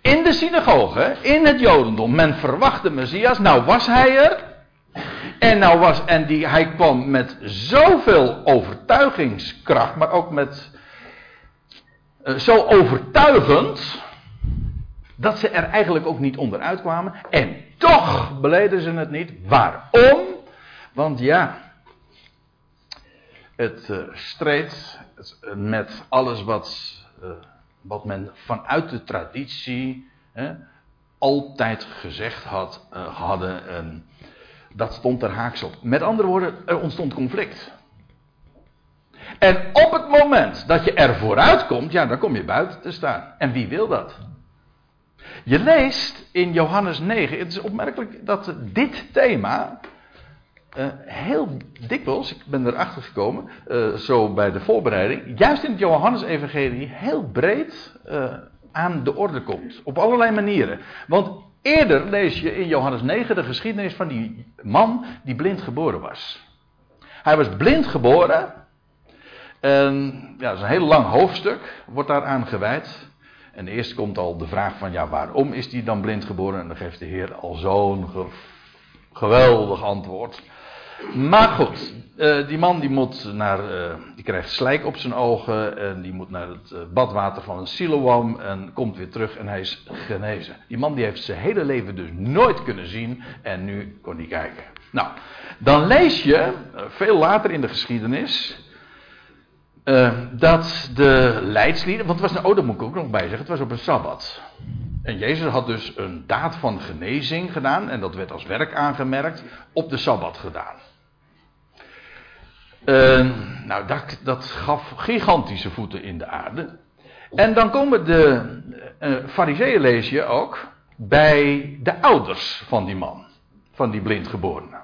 in de synagoge, in het Jodendom, men verwacht de Messias, nou was hij er. En, nou was, en die, hij kwam met zoveel overtuigingskracht, maar ook met uh, zo overtuigend dat ze er eigenlijk ook niet onderuit kwamen. En toch beleden ze het niet. Waarom? Want ja, het uh, streed met alles wat, wat men vanuit de traditie altijd gezegd had, hadden. En dat stond er haaks op. Met andere woorden, er ontstond conflict. En op het moment dat je er vooruit komt, ja, dan kom je buiten te staan. En wie wil dat? Je leest in Johannes 9, het is opmerkelijk dat dit thema uh, heel dikwijls, ik ben erachter gekomen, uh, zo bij de voorbereiding, juist in het Johannes-evangelie heel breed uh, aan de orde komt. Op allerlei manieren. Want eerder lees je in Johannes 9 de geschiedenis van die man die blind geboren was. Hij was blind geboren en ja, dat is een heel lang hoofdstuk, wordt daaraan gewijd. En eerst komt al de vraag van, ja, waarom is hij dan blind geboren? En dan geeft de Heer al zo'n ge geweldig antwoord. Maar goed, uh, die man die moet naar, uh, die krijgt slijk op zijn ogen en die moet naar het uh, badwater van een Siloam en komt weer terug en hij is genezen. Die man die heeft zijn hele leven dus nooit kunnen zien en nu kon hij kijken. Nou, dan lees je veel later in de geschiedenis dat de leidslieden, want het was oh dat moet ik ook nog bij zeggen, het was op een Sabbat. En Jezus had dus een daad van genezing gedaan en dat werd als werk aangemerkt op de Sabbat gedaan. Uh, nou, dat, dat, gaf gigantische voeten in de aarde. En dan komen de uh, fariseeën, lees je ook, bij de ouders van die man. Van die blindgeborene.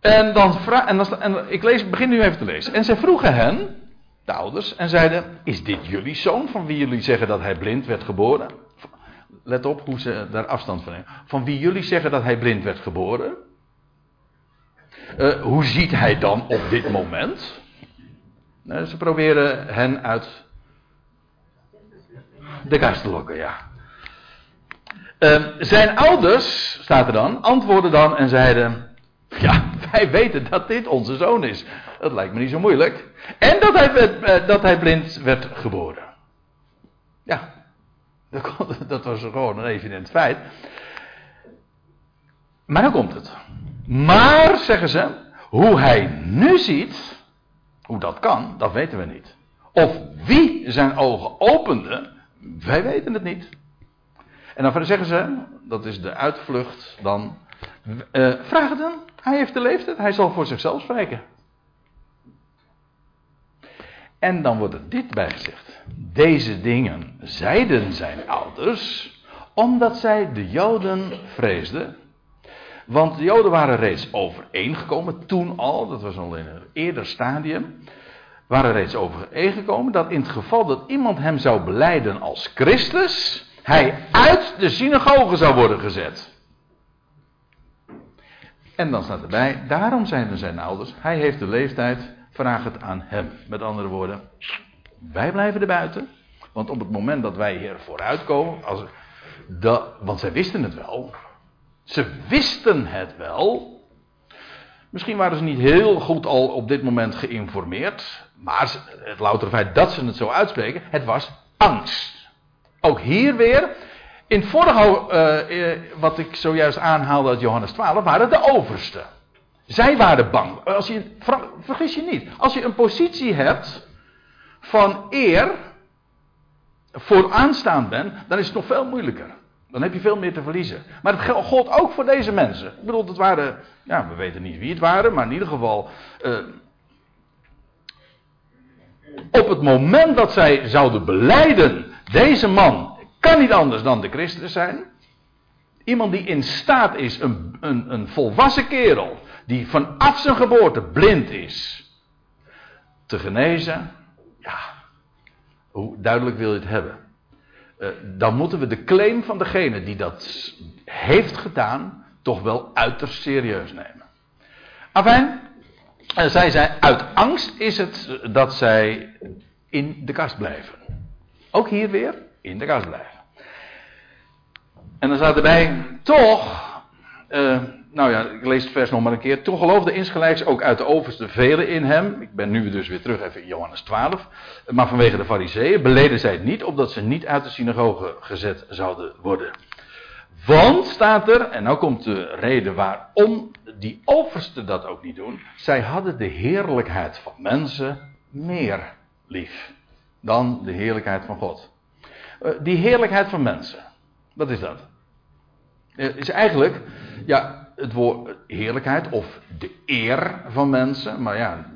En, dan en, dan, en ik lees, begin nu even te lezen. En zij vroegen hen, de ouders, en zeiden: Is dit jullie zoon van wie jullie zeggen dat hij blind werd geboren? Let op hoe ze daar afstand van nemen. Van wie jullie zeggen dat hij blind werd geboren? Uh, hoe ziet hij dan op dit moment? Ze proberen hen uit de kast te lokken, ja. Uh, zijn ouders, staat er dan, antwoordden dan en zeiden: Ja, wij weten dat dit onze zoon is. Dat lijkt me niet zo moeilijk. En dat hij, werd, dat hij blind werd geboren. Ja, dat was gewoon een evident feit. Maar dan komt het. Maar, zeggen ze, hoe hij nu ziet, hoe dat kan, dat weten we niet. Of wie zijn ogen opende, wij weten het niet. En dan zeggen ze, dat is de uitvlucht dan, uh, vraag het hij heeft de leeftijd, hij zal voor zichzelf spreken. En dan wordt er dit bijgezegd. Deze dingen zeiden zijn ouders, omdat zij de Joden vreesden want de Joden waren reeds overeengekomen, toen al, dat was al in een eerder stadium, waren reeds overeengekomen dat in het geval dat iemand hem zou beleiden als Christus, hij uit de synagoge zou worden gezet. En dan staat erbij, daarom er zijn ouders, hij heeft de leeftijd, vraag het aan hem. Met andere woorden, wij blijven er buiten, want op het moment dat wij hier vooruitkomen, als, de, want zij wisten het wel, ze wisten het wel. Misschien waren ze niet heel goed al op dit moment geïnformeerd. Maar het louter feit dat ze het zo uitspreken, het was angst. Ook hier weer. In het vorige, uh, wat ik zojuist aanhaalde uit Johannes 12, waren de oversten. Zij waren bang. Als je, vergis je niet. Als je een positie hebt van eer voor aanstaan bent, dan is het nog veel moeilijker. Dan heb je veel meer te verliezen. Maar het gold ook voor deze mensen. Ik bedoel, het waren, ja, we weten niet wie het waren, maar in ieder geval. Uh, op het moment dat zij zouden beleiden, deze man kan niet anders dan de Christus zijn. Iemand die in staat is, een, een, een volwassen kerel, die vanaf zijn geboorte blind is, te genezen. Ja, hoe duidelijk wil je het hebben? Eh, dan moeten we de claim van degene die dat heeft gedaan, toch wel uiterst serieus nemen. Afijn, uh, zij zei, uit angst is het dat zij in de kast blijven. Ook hier weer, in de kast blijven. En dan staat erbij, toch, nou ja, ik lees het vers nog maar een keer. Toen geloofde insgelijks ook uit de overste velen in hem. Ik ben nu dus weer terug even in Johannes 12. Maar vanwege de fariseeën beleden zij het niet, opdat ze niet uit de synagoge gezet zouden worden. Want, staat er, en nou komt de reden waarom die oversten dat ook niet doen. Zij hadden de heerlijkheid van mensen meer lief dan de heerlijkheid van God. Uh, die heerlijkheid van mensen, wat is dat? Uh, is eigenlijk, ja, het woord heerlijkheid of de eer van mensen. Maar ja,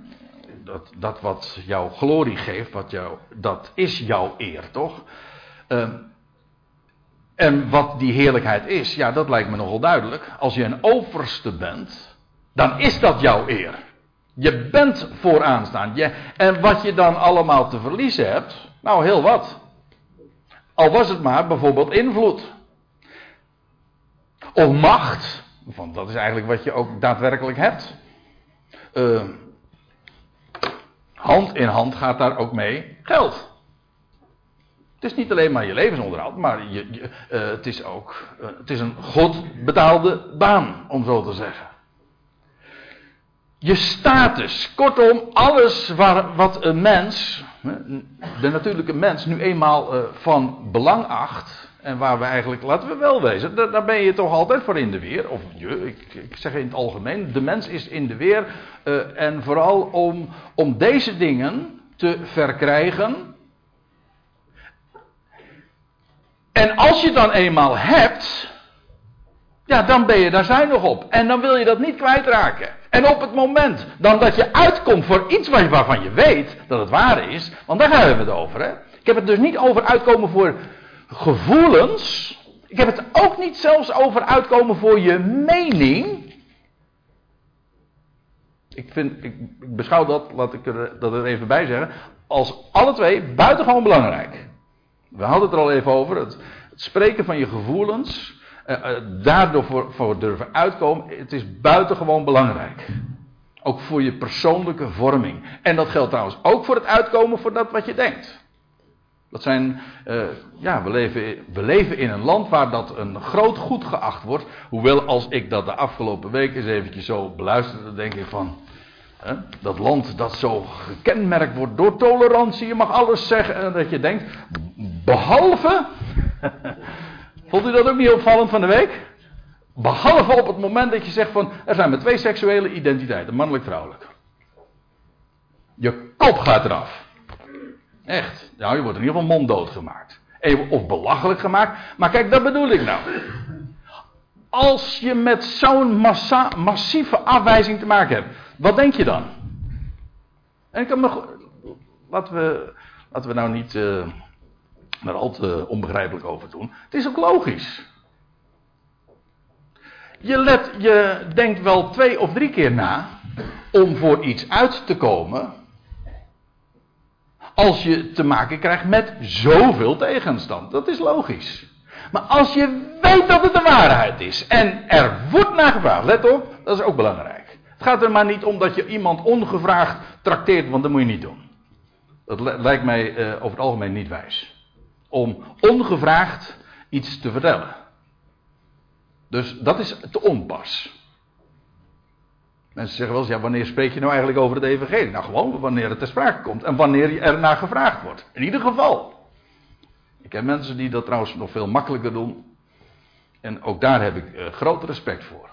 dat, dat wat jouw glorie geeft, wat jou, dat is jouw eer, toch? Uh, en wat die heerlijkheid is, ja, dat lijkt me nogal duidelijk. Als je een overste bent, dan is dat jouw eer. Je bent vooraanstaand. Je, en wat je dan allemaal te verliezen hebt, nou heel wat. Al was het maar bijvoorbeeld invloed. Of macht. Want dat is eigenlijk wat je ook daadwerkelijk hebt. Uh, hand in hand gaat daar ook mee geld. Het is niet alleen maar je levensonderhoud, maar je, je, uh, het is ook uh, het is een God betaalde baan, om zo te zeggen. je status. Kortom, alles waar, wat een mens, de natuurlijke mens, nu eenmaal uh, van belang acht. En waar we eigenlijk, laten we wel wezen, daar, daar, ben je toch altijd voor in de weer. Of je, ik, ik zeg in het algemeen, de mens is in de weer. Uh, en vooral om, om deze dingen te verkrijgen. En als je dan eenmaal hebt, ja, dan ben je daar zuinig op. En dan wil je dat niet kwijtraken. En op het moment dan dat je uitkomt voor iets waarvan je weet dat het waar is, want daar hebben we het over. Hè? Ik heb het dus niet over uitkomen voor gevoelens. Ik heb het ook niet zelfs over uitkomen voor je mening. Ik, vind, ik, beschouw dat, laat ik er, dat er even bij zeggen, als alle twee buitengewoon belangrijk. We hadden het er al even over, het, spreken van je gevoelens uh, daardoor voor, voor durven uitkomen, het is buitengewoon belangrijk. Ook voor je persoonlijke vorming. En dat geldt trouwens ook voor het uitkomen voor dat wat je denkt. Dat zijn, uh, ja, we leven, we leven in een land waar dat een groot goed geacht wordt. Hoewel als ik dat de afgelopen week eens eventjes zo beluisterde, denk ik van, hè, dat land dat zo gekenmerkt wordt door tolerantie, je mag alles zeggen en dat je denkt, behalve Vond u dat ook niet opvallend van de week? Behalve op het moment dat je zegt van er zijn maar twee seksuele identiteiten, mannelijk-vrouwelijk. Je kop gaat eraf. Echt. Nou, je wordt in ieder geval monddood gemaakt. Of belachelijk gemaakt. Maar kijk, dat bedoel ik nou. Als je met zo'n massa, massieve afwijzing te maken hebt, wat denk je dan? En ik kan me. Laten we, laten we nou niet. Uh, daar al te onbegrijpelijk over doen. Het is ook logisch. Je, let, je denkt wel twee of drie keer na om voor iets uit te komen. Als je te maken krijgt met zoveel tegenstand. Dat is logisch. Maar als je weet dat het de waarheid is en er wordt naar gevraagd, let op, dat is ook belangrijk. Het gaat er maar niet om dat je iemand ongevraagd trakteert, want dat moet je niet doen. Dat lijkt mij uh, over het algemeen niet wijs om ongevraagd iets te vertellen. Dus dat is te onpas. Mensen zeggen wel eens, ja, wanneer spreek je nou eigenlijk over het evangelie? Nou, gewoon wanneer het ter sprake komt en wanneer er naar gevraagd wordt. In ieder geval. Ik heb mensen die dat trouwens nog veel makkelijker doen. En ook daar heb ik uh, groot respect voor.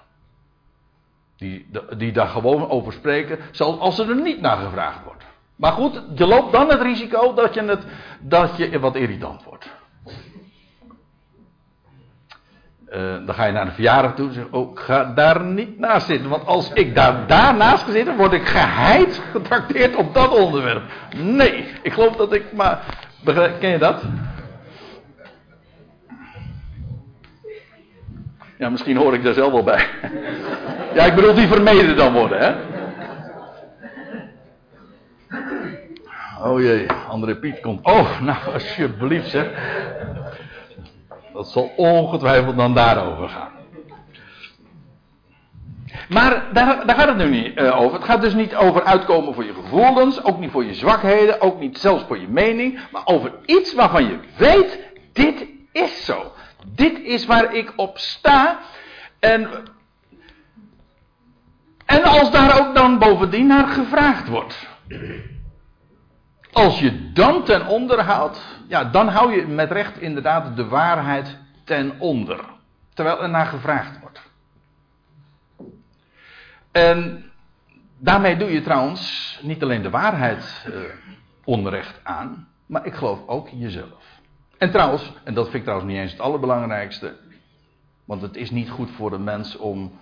Die, die daar gewoon over spreken, zelfs als er niet naar gevraagd wordt. Maar goed, je loopt dan het risico dat je, het, dat je wat irritant wordt. Uh, dan ga je naar de verjaardag toe en zeg oh, ga daar niet naast zitten. Want als ik daar, daarnaast ga zitten, word ik geheid getrakteerd op dat onderwerp. Nee, ik geloof dat ik maar... Ken je dat? Ja, misschien hoor ik daar zelf wel bij. Ja, ik bedoel die vermeden dan worden, hè? Oh jee, André Piet komt. Oh, nou, alsjeblieft zeg. Dat zal ongetwijfeld dan daarover gaan. Maar daar, daar gaat het nu niet uh, over. Het gaat dus niet over uitkomen voor je gevoelens, ook niet voor je zwakheden, ook niet zelfs voor je mening, maar over iets waarvan je weet, dit is zo. Dit is waar ik op sta. En, en als daar ook dan bovendien naar gevraagd wordt. Als je dan ten onder houdt, ja, dan hou je met recht inderdaad de waarheid ten onder. Terwijl er naar gevraagd wordt. En daarmee doe je trouwens niet alleen de waarheid uh, onrecht aan, maar ik geloof ook jezelf. En trouwens, en dat vind ik trouwens niet eens het allerbelangrijkste, want het is niet goed voor de mens om,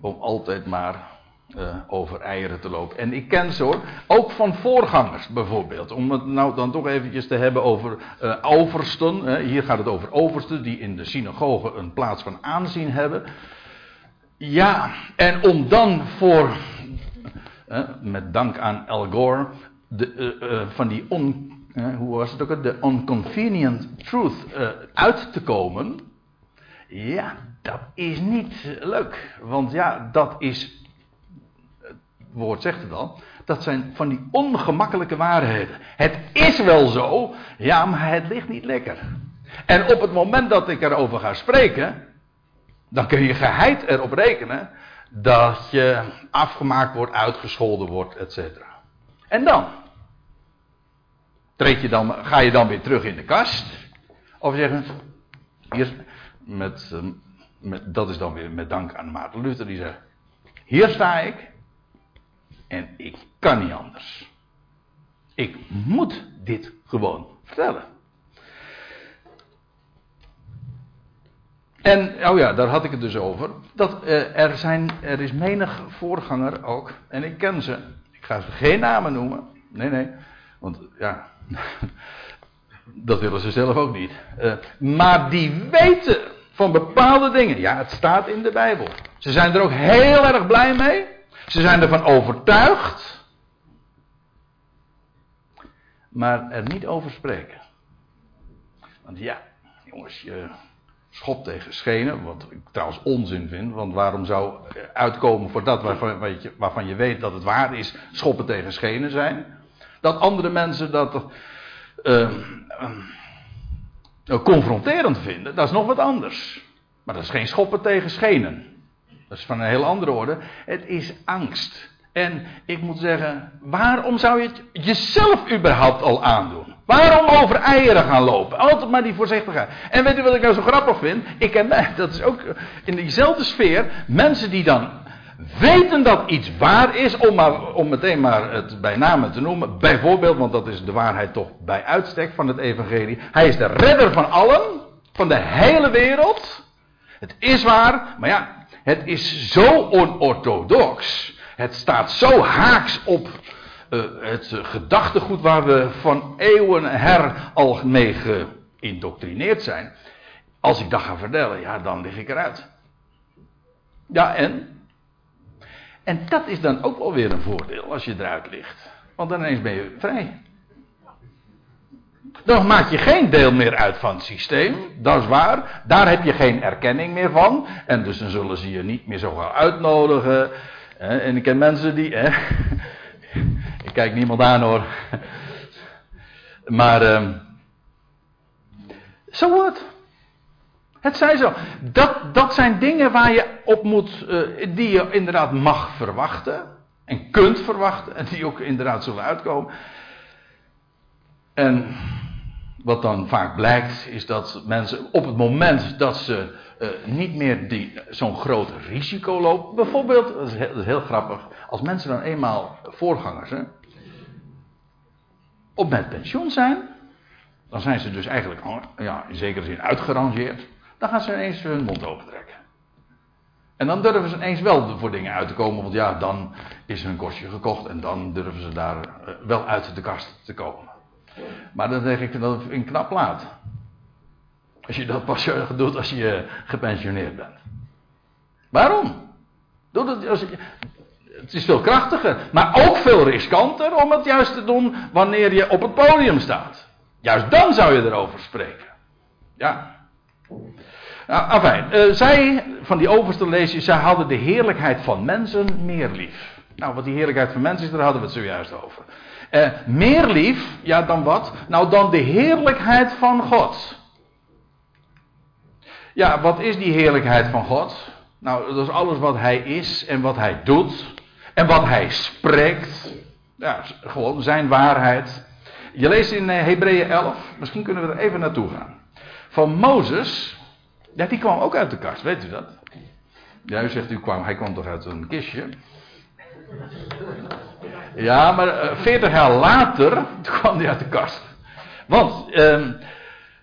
om altijd maar uh, over eieren te lopen. En ik ken ze hoor, ook van voorgangers bijvoorbeeld. Om het nou dan toch eventjes te hebben over uh, oversten. hier gaat het over oversten die in de synagoge een plaats van aanzien hebben. Ja, en om dan voor, met dank aan Al Gore, de, van die on, hoe was het ook, de unconvenient truth uit te komen. Ja, dat is niet leuk. Want ja, dat is woord zegt het dan. Dat zijn van die ongemakkelijke waarheden. Het is wel zo, ja, maar het ligt niet lekker. En op het moment dat ik erover ga spreken, dan kun je geheid erop rekenen dat je afgemaakt wordt, uitgescholden wordt, etc. En dan? Treed je dan? Ga je dan weer terug in de kast? Of zeggen, hier, met, ehm, met, dat is dan weer met dank aan Maarten Luther, die zegt, hier sta ik en ik kan niet anders. Ik moet dit gewoon vertellen. En, oh ja, daar had ik het dus over. Dat eh, er, zijn, er is menig voorganger ook, en ik ken ze. Ik ga ze geen namen noemen. Nee, nee. Want ja, dat willen ze zelf ook niet. Uh, maar die weten van bepaalde dingen. Ja, het staat in de Bijbel. Ze zijn er ook heel erg blij mee. Ze zijn ervan overtuigd. Maar er niet over spreken. Want ja, jongens, je schop tegen schenen. Wat ik trouwens onzin vind. Want waarom zou uitkomen voor dat waarvan, je, waarvan je weet dat het waar is, schoppen tegen schenen zijn? Dat andere mensen dat uh, uh, confronterend vinden, dat is nog wat anders. Maar dat is geen schoppen tegen schenen. Dat is van een heel andere orde. Het is angst. En ik moet zeggen, waarom zou je het jezelf überhaupt al aandoen? Waarom over eieren gaan lopen? Altijd maar die voorzichtigheid. En weet u wat ik nou zo grappig vind? Ik ken, dat is ook in diezelfde sfeer, mensen die dan weten dat iets waar is, om, maar, om meteen maar het bij name te noemen. Bijvoorbeeld, want dat is de waarheid toch bij uitstek van het evangelie. Hij is de redder van allen, van de hele wereld. Het is waar, maar ja, het is zo onorthodox. Het staat zo haaks op uh, het gedachtegoed waar we van eeuwen her al mee geïndoctrineerd zijn. Als ik dat ga vertellen, ja, dan lig ik eruit. Ja, en? En dat is dan ook wel weer een voordeel als je eruit ligt. Want dan ineens ben je vrij. Dan maak je geen deel meer uit van het systeem, dat is waar. Daar heb je geen erkenning meer van. En dus dan zullen ze je niet meer zo gaan uitnodigen. En ik ken mensen die. Ik kijk niemand aan hoor. Maar. Zo wordt. Het zij zo. Dat, dat zijn dingen waar je op moet, uh, die je inderdaad mag verwachten. En kunt verwachten. En die ook inderdaad zullen uitkomen. En wat dan vaak blijkt, is dat mensen op het moment dat ze uh, niet meer zo'n groot risico lopen. Bijvoorbeeld, dat is, heel, grappig, als mensen dan eenmaal voorgangers hè, op met pensioen zijn, dan zijn ze dus eigenlijk ja, in zekere zin uitgerangeerd. Dan gaan ze ineens hun mond opentrekken. En dan durven ze ineens wel voor dingen uit te komen, want ja, dan is hun kostje gekocht en dan durven ze daar uh, wel uit de kast te komen. Maar dan denk ik dat in knap laat. Als je dat pas doet als je gepensioneerd bent. Waarom? Doe dat als je, het is veel krachtiger, maar ook veel riskanter om het juist te doen wanneer je op het podium staat. Juist dan zou je erover spreken. Ja. Nou, afijn. Uh, zij, van die overste lees zij hadden de heerlijkheid van mensen meer lief. Nou, wat die heerlijkheid van mensen is, daar hadden we het zojuist over. Uh, meer lief, ja dan wat? Nou, dan de heerlijkheid van God. Ja, wat is die heerlijkheid van God? Nou, dat is alles wat Hij is en wat Hij doet. En wat Hij spreekt. Ja, gewoon zijn waarheid. Je leest in eh, Hebreeën 11, misschien kunnen we er even naartoe gaan. Van Mozes, ja, die kwam ook uit de kast, weet u dat? Ja, u zegt, u kwam, hij kwam toch uit een kistje? Ja, maar 40 eh, jaar later kwam hij uit de kast. Want, uh,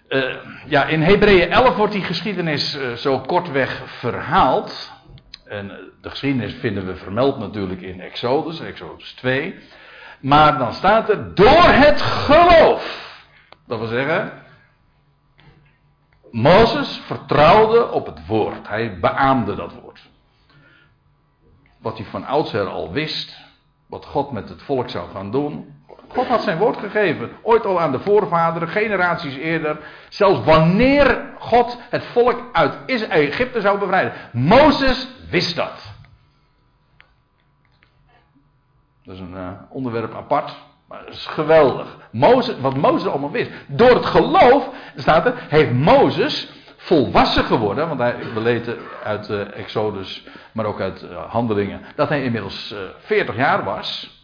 uh, ja, in Hebreeën 11 wordt die geschiedenis uh, zo kortweg verhaald. En de geschiedenis vinden we vermeld natuurlijk in Exodus, Exodus 2. Maar dan staat er door het geloof. Dat wil zeggen, Mozes vertrouwde op het woord. Hij beaamde dat woord. Wat hij van oudsher al wist, wat God met het volk zou gaan doen. God had zijn woord gegeven, ooit al aan de voorvaderen, generaties eerder. Zelfs wanneer God het volk uit Egypte zou bevrijden. Mozes wist dat. Dat is een uh, onderwerp apart, maar dat is geweldig. Mozes, wat Mozes allemaal wist. Door het geloof, staat er, heeft Mozes volwassen geworden, want hij, we uit uh, Exodus, maar ook uit uh, Handelingen, dat hij inmiddels uh, 40 jaar was.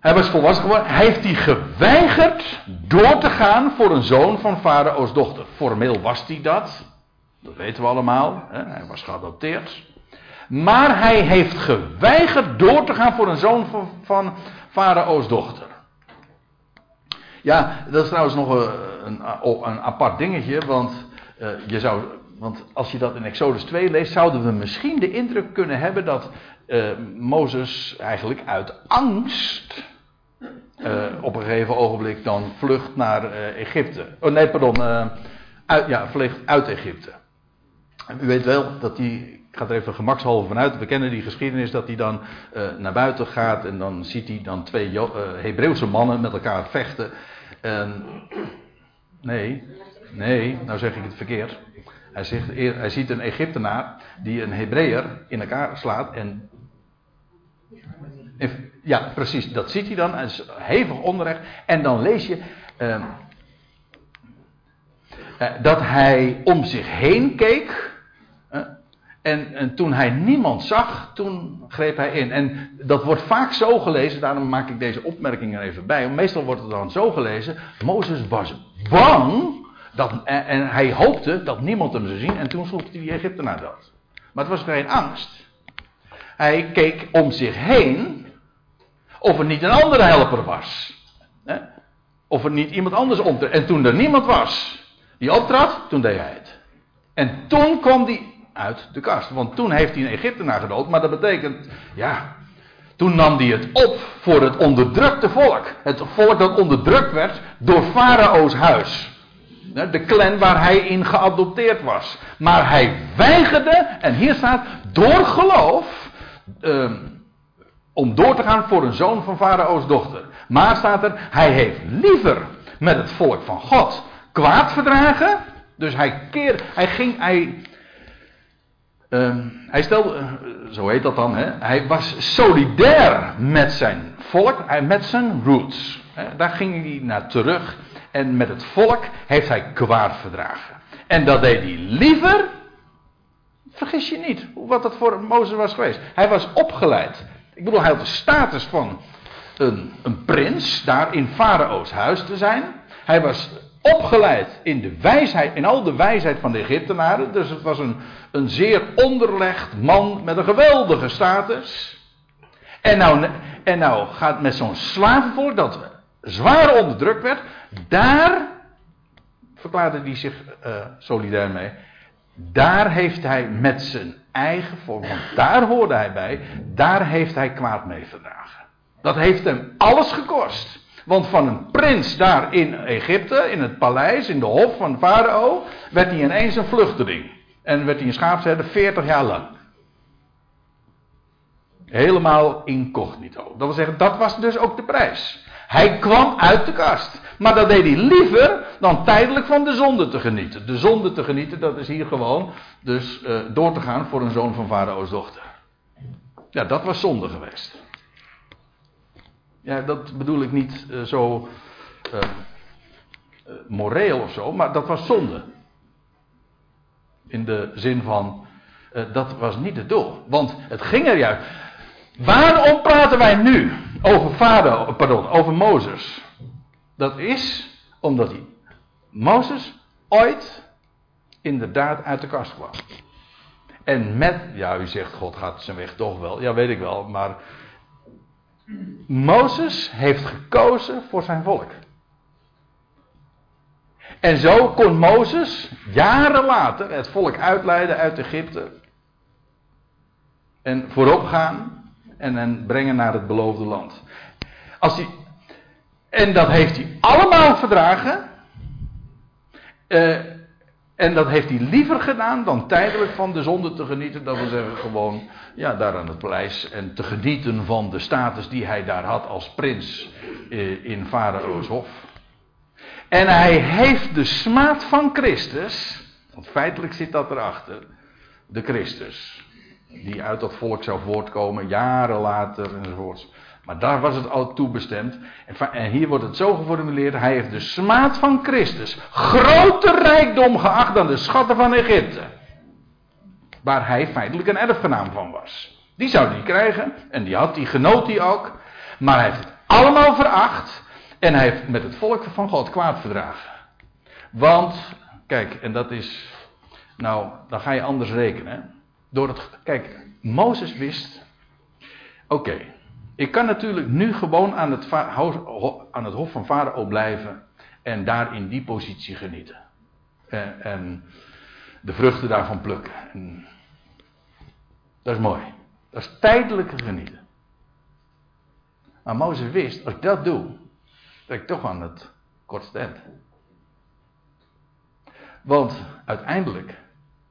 Hij was volwassen geworden. Hij heeft hij geweigerd door te gaan voor een zoon van Farao's dochter. Formeel was hij dat. Dat weten we allemaal. Hè? Hij was geadopteerd. Maar hij heeft geweigerd door te gaan voor een zoon van, van Farao's dochter. Ja, dat is trouwens nog een, een, een apart dingetje. Want, uh, je zou, want als je dat in Exodus 2 leest, zouden we misschien de indruk kunnen hebben dat uh, Mozes eigenlijk uit angst. Op een gegeven ogenblik dan vlucht naar Egypte. Oh nee, pardon. uit, ja, vlucht uit Egypte. U weet wel dat hij, ik ga er even gemakshalve vanuit, we kennen die geschiedenis dat hij dan naar buiten gaat en dan ziet hij dan twee Hebreeuwse mannen met elkaar vechten. En, nee, nee, nou zeg ik het verkeerd. Hij, hij ziet een Egyptenaar die een Hebreeër in elkaar slaat en ja, precies, dat ziet hij dan. Het is hevig onrecht. En dan lees je. Uh, dat hij om zich heen keek. En, en, toen hij niemand zag, toen greep hij in. En dat wordt vaak zo gelezen, daarom maak ik deze opmerking er even bij. Meestal wordt het dan zo gelezen: Mozes was bang. Dat, en, hij hoopte dat niemand hem zou zien. En toen sloeg hij die Egyptenaar dood. Maar het was geen angst. Hij keek om zich heen. Of er niet een andere helper was. Of er niet iemand anders optrad. En toen er niemand was die optrad, toen deed hij het. En toen kwam hij uit de kast. Want toen heeft hij een Egyptenaar gedood. Maar dat betekent, ja, toen nam hij het op voor het onderdrukte volk. Het volk dat onderdrukt werd door Farao's huis. De clan waar hij in geadopteerd was. Maar hij weigerde, en hier staat, door geloof, uh, om door te gaan voor een zoon van Farao's dochter. Maar staat er, hij heeft liever met het volk van God kwaad verdragen. Dus hij keer, hij ging, hij uh, hij stelde, uh, zo heet dat dan, hè? hij was solidair met zijn volk, met zijn roots. Hè? Daar ging hij naar terug. En met het volk heeft hij kwaad verdragen. En dat deed hij liever, vergis je niet, wat dat voor Mozes was geweest. Hij was opgeleid. Ik bedoel, hij had de status van een, een prins, daar in Farao's huis te zijn. Hij was opgeleid in de wijsheid, in al de wijsheid van de Egyptenaren. Dus het was een, een zeer onderlegd man met een geweldige status. En nou, en nou gaat met zo'n slavenvolk dat zwaar onderdrukt werd, daar verklaarde hij zich uh, solidair mee. Daar heeft hij met zijn eigen volk, want daar hoorde hij bij, daar heeft hij kwaad mee verdragen. Dat heeft hem alles gekost. Want van een prins daar in Egypte, in het paleis, in de hof van Farao, werd hij ineens een vluchteling. En werd hij een schaapsherder 40 jaar lang. Helemaal incognito. Dat wil zeggen, dat was dus ook de prijs. Hij kwam uit de kast. Maar dat deed hij liever dan tijdelijk van de zonde te genieten. De zonde te genieten, dat is hier gewoon dus uh, door te gaan voor een zoon van Farao's dochter. Ja, dat was zonde geweest. Ja, dat bedoel ik niet uh, zo uh, moreel of zo, maar dat was zonde. In de zin van, dat was niet het doel. Want het ging er juist. Waarom praten wij nu over vader, pardon, over Mozes? Dat is omdat hij, Mozes ooit inderdaad uit de kast kwam. En met, ja, u zegt God gaat zijn weg toch wel, ja weet ik wel, maar Mozes heeft gekozen voor zijn volk. En zo kon Mozes jaren later het volk uitleiden uit Egypte. En voorop gaan en hen brengen naar het beloofde land. Als hij, en dat heeft hij allemaal verdragen. Uh, en dat heeft hij liever gedaan dan tijdelijk van de zonde te genieten. Dat wil zeggen gewoon ja, daar aan het paleis. En te genieten van de status die hij daar had als prins eh, in Farao's hof. En hij heeft de smaad van Christus. Want feitelijk zit dat erachter. De Christus. Die uit dat volk zou voortkomen jaren later enzovoorts. Maar daar was het al toe bestemd. En hier wordt het zo geformuleerd: Hij heeft de smaad van Christus groter rijkdom geacht dan de schatten van Egypte. Waar hij feitelijk een erfgenaam van was. Die zou hij krijgen en die had, die genoot hij ook. Maar hij heeft het allemaal veracht. En hij heeft met het volk van God kwaad verdragen. Want, kijk, en dat is. Nou, dan ga je anders rekenen. Door het, kijk, Mozes wist. Oké, ik kan natuurlijk nu gewoon aan het, aan het hof van Farao blijven. En daar in die positie genieten. En, en de vruchten daarvan plukken. En dat is mooi. Dat is tijdelijk genieten. Maar Mozes wist, als ik dat doe, dat ik toch aan het kortste eind. Want uiteindelijk,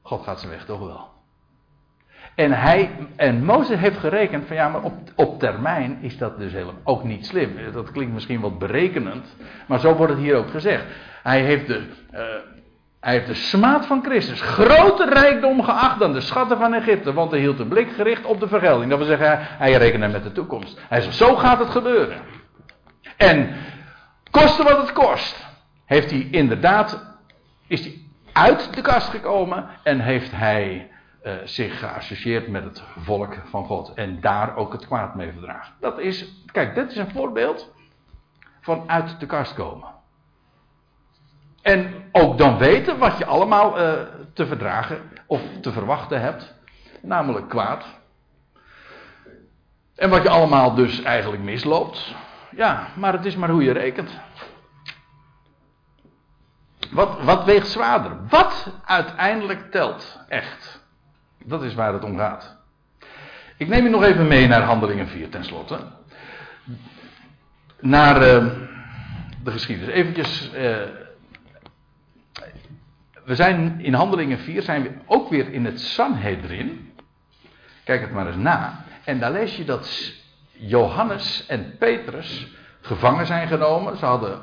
God gaat zijn weg toch wel. En, hij, en Mozes heeft gerekend van ja, maar op, op termijn is dat dus helemaal ook niet slim. Dat klinkt misschien wat berekenend, maar zo wordt het hier ook gezegd. Hij heeft de, uh, hij heeft de smaad van Christus groter rijkdom geacht dan de schatten van Egypte, want hij hield de blik gericht op de vergelding. Dat wil zeggen, hij rekende met de toekomst. Hij zegt, zo gaat het gebeuren. En koste wat het kost, heeft hij inderdaad, is hij uit de kast gekomen en heeft hij uh, zich geassocieerd met het volk van God. En daar ook het kwaad mee verdragen. Dat is, kijk, dit is een voorbeeld van uit de kast komen. En ook dan weten wat je allemaal uh, te verdragen of te verwachten hebt. Namelijk kwaad. En wat je allemaal dus eigenlijk misloopt. Ja, maar het is maar hoe je rekent. Wat, wat weegt zwaarder? Wat uiteindelijk telt? Echt. Dat is waar het om gaat. Ik neem je nog even mee naar Handelingen 4 tenslotte. Naar uh, de geschiedenis. Eventjes. Uh, we zijn in Handelingen 4 zijn we ook weer in het Sanhedrin. Kijk het maar eens na. En daar lees je dat Johannes en Petrus gevangen zijn genomen. Ze hadden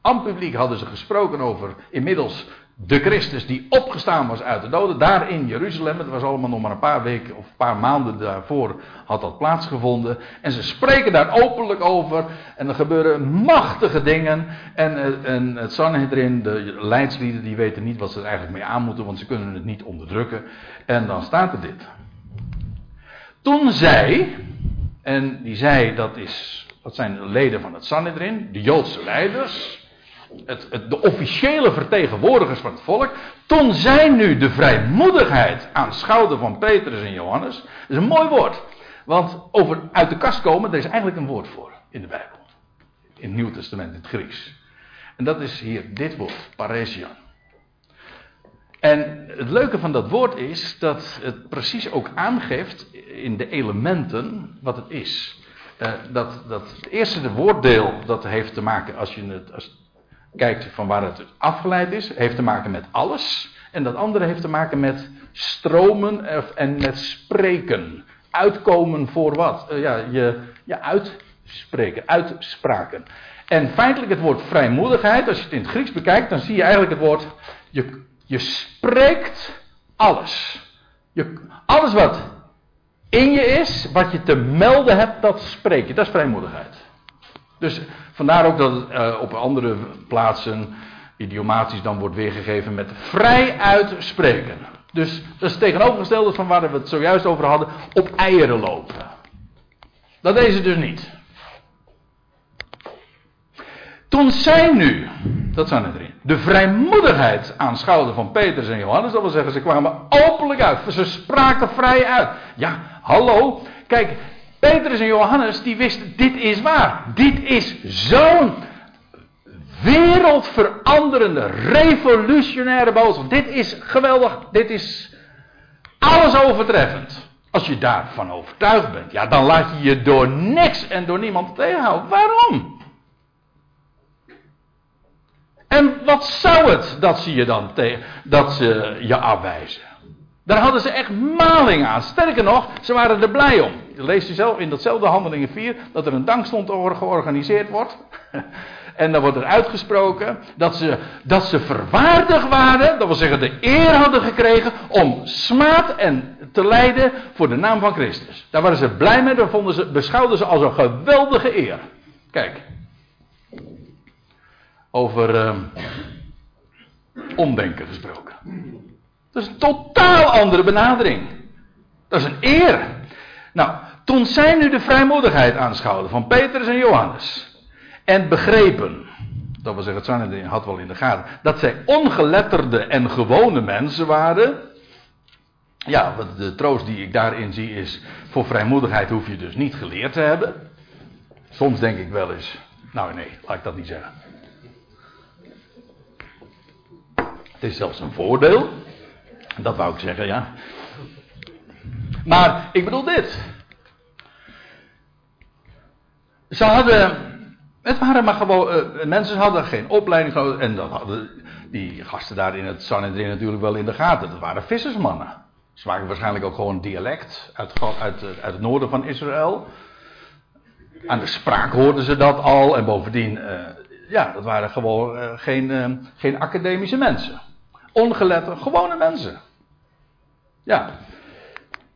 aan publiek hadden ze gesproken over inmiddels de Christus die opgestaan was uit de doden. Daar in Jeruzalem. Het was allemaal nog maar een paar weken of een paar maanden daarvoor had dat plaatsgevonden. En ze spreken daar openlijk over. En er gebeuren machtige dingen. En, eh, en het Sanhedrin, de leidslieden, die weten niet wat ze er eigenlijk mee aan moeten. Want ze kunnen het niet onderdrukken. En dan staat er dit. Toen zij, en die zij dat is, dat zijn de leden van het Sanhedrin, de Joodse leiders het, de officiële vertegenwoordigers van het volk, toen zij nu de vrijmoedigheid aanschouwden van Petrus en Johannes, dat is een mooi woord. Want over uit de kast komen, daar is eigenlijk een woord voor in de Bijbel. In het Nieuw Testament, in het Grieks. En dat is hier dit woord, paresian. En het leuke van dat woord is dat het precies ook aangeeft in de elementen wat het is. Uh, dat, dat het eerste woorddeel dat heeft te maken, als je het, als kijkt van waar het afgeleid is, heeft te maken met alles. En dat andere heeft te maken met stromen en met spreken. Uitkomen voor wat? Uh, ja, je, je uitspreken, uitspraken. En feitelijk het woord vrijmoedigheid, als je het in het Grieks bekijkt, dan zie je eigenlijk het woord, je, je spreekt alles. Je, alles wat in je is, wat je te melden hebt, dat spreek je. Dat is vrijmoedigheid. Dus vandaar ook dat het uh, op andere plaatsen idiomatisch dan wordt weergegeven met vrij uitspreken. Dus dat is tegenovergestelde van waar we het zojuist over hadden, op eieren lopen. Dat deze dus niet. Toen zij nu, dat zijn er erin, de vrijmoedigheid aanschouwden van Petrus en Johannes, dat wil zeggen, ze kwamen openlijk uit, ze spraken vrij uit. Ja, hallo, kijk, Petrus en Johannes, die wisten, dit is waar. Dit is zo'n wereldveranderende, revolutionaire boodschap. Dit is geweldig, dit is alles overtreffend. Als je daarvan overtuigd bent, ja, dan laat je je door niks en door niemand tegenhouden. Waarom? En wat zou het dat ze je dan tegen, dat ze je afwijzen? Daar hadden ze echt maling aan. Sterker nog, ze waren er blij om. Je leest je zelf in datzelfde handelingen 4 dat er een dankstond georganiseerd wordt. En dan wordt er uitgesproken dat ze, dat ze verwaardigd waren, dat wil zeggen de eer hadden gekregen om smaad en te lijden voor de naam van Christus. Daar waren ze blij mee, dat ze, beschouwden ze als een geweldige eer. Kijk, over uh, omdenken gesproken. Dat is een totaal andere benadering. Dat is een eer. Nou, toen zij nu de vrijmoedigheid aanschouwden van Petrus en Johannes. En begrepen, dat wil zeggen, het zijn had wel in de gaten, dat zij ongeletterde en gewone mensen waren. Ja, de troost die ik daarin zie is, voor vrijmoedigheid hoef je dus niet geleerd te hebben. Soms denk ik wel eens, nou nee, laat ik dat niet zeggen. Het is zelfs een voordeel. Dat wou ik zeggen, ja. Maar ik bedoel dit. Ze hadden. Het waren maar gewoon. Uh, mensen hadden geen opleiding. En dat hadden die gasten daar in het Sanhedrin natuurlijk wel in de gaten. Dat waren vissersmannen. Ze spraken waarschijnlijk ook gewoon dialect uit, uit, uit het noorden van Israël. Aan de spraak hoorden ze dat al. En bovendien, uh, ja, dat waren gewoon geen, geen academische mensen. Ongelette, gewone mensen. Ja.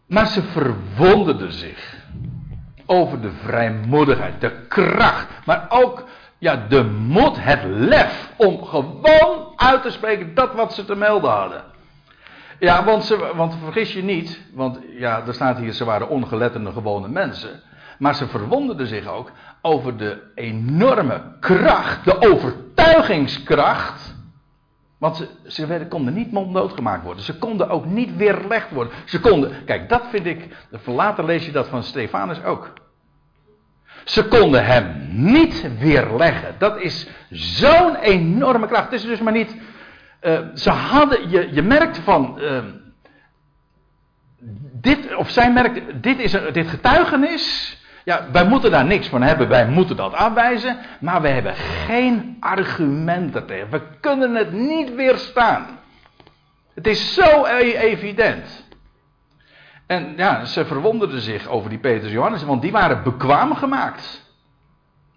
Maar ze verwonderden zich over de vrijmoedigheid, de kracht, maar ook ja, de moed, het lef om gewoon uit te spreken dat wat ze te melden hadden. Ja, want, ze, want vergis je niet, want ja, er staat hier, ze waren ongeletterde gewone mensen. Maar ze verwonderden zich ook over de enorme kracht, de overtuigingskracht want ze, ze werden, konden niet monddood gemaakt worden. Ze konden ook niet weerlegd worden. Ze konden, kijk, dat vind ik, later lees je dat van Stefanus ook. Ze konden hem niet weerleggen. Dat is zo'n enorme kracht. Het is dus maar niet. Uh, ze hadden, je, je merkt van. Uh, dit, of zij merkt, dit, is, dit getuigenis ja, wij moeten daar niks van hebben, wij moeten dat aanwijzen, maar we hebben geen argumenten tegen. We kunnen het niet weerstaan. Het is zo e- evident. En ja, ze verwonderden zich over die Petrus Johannes, want die waren bekwaam gemaakt.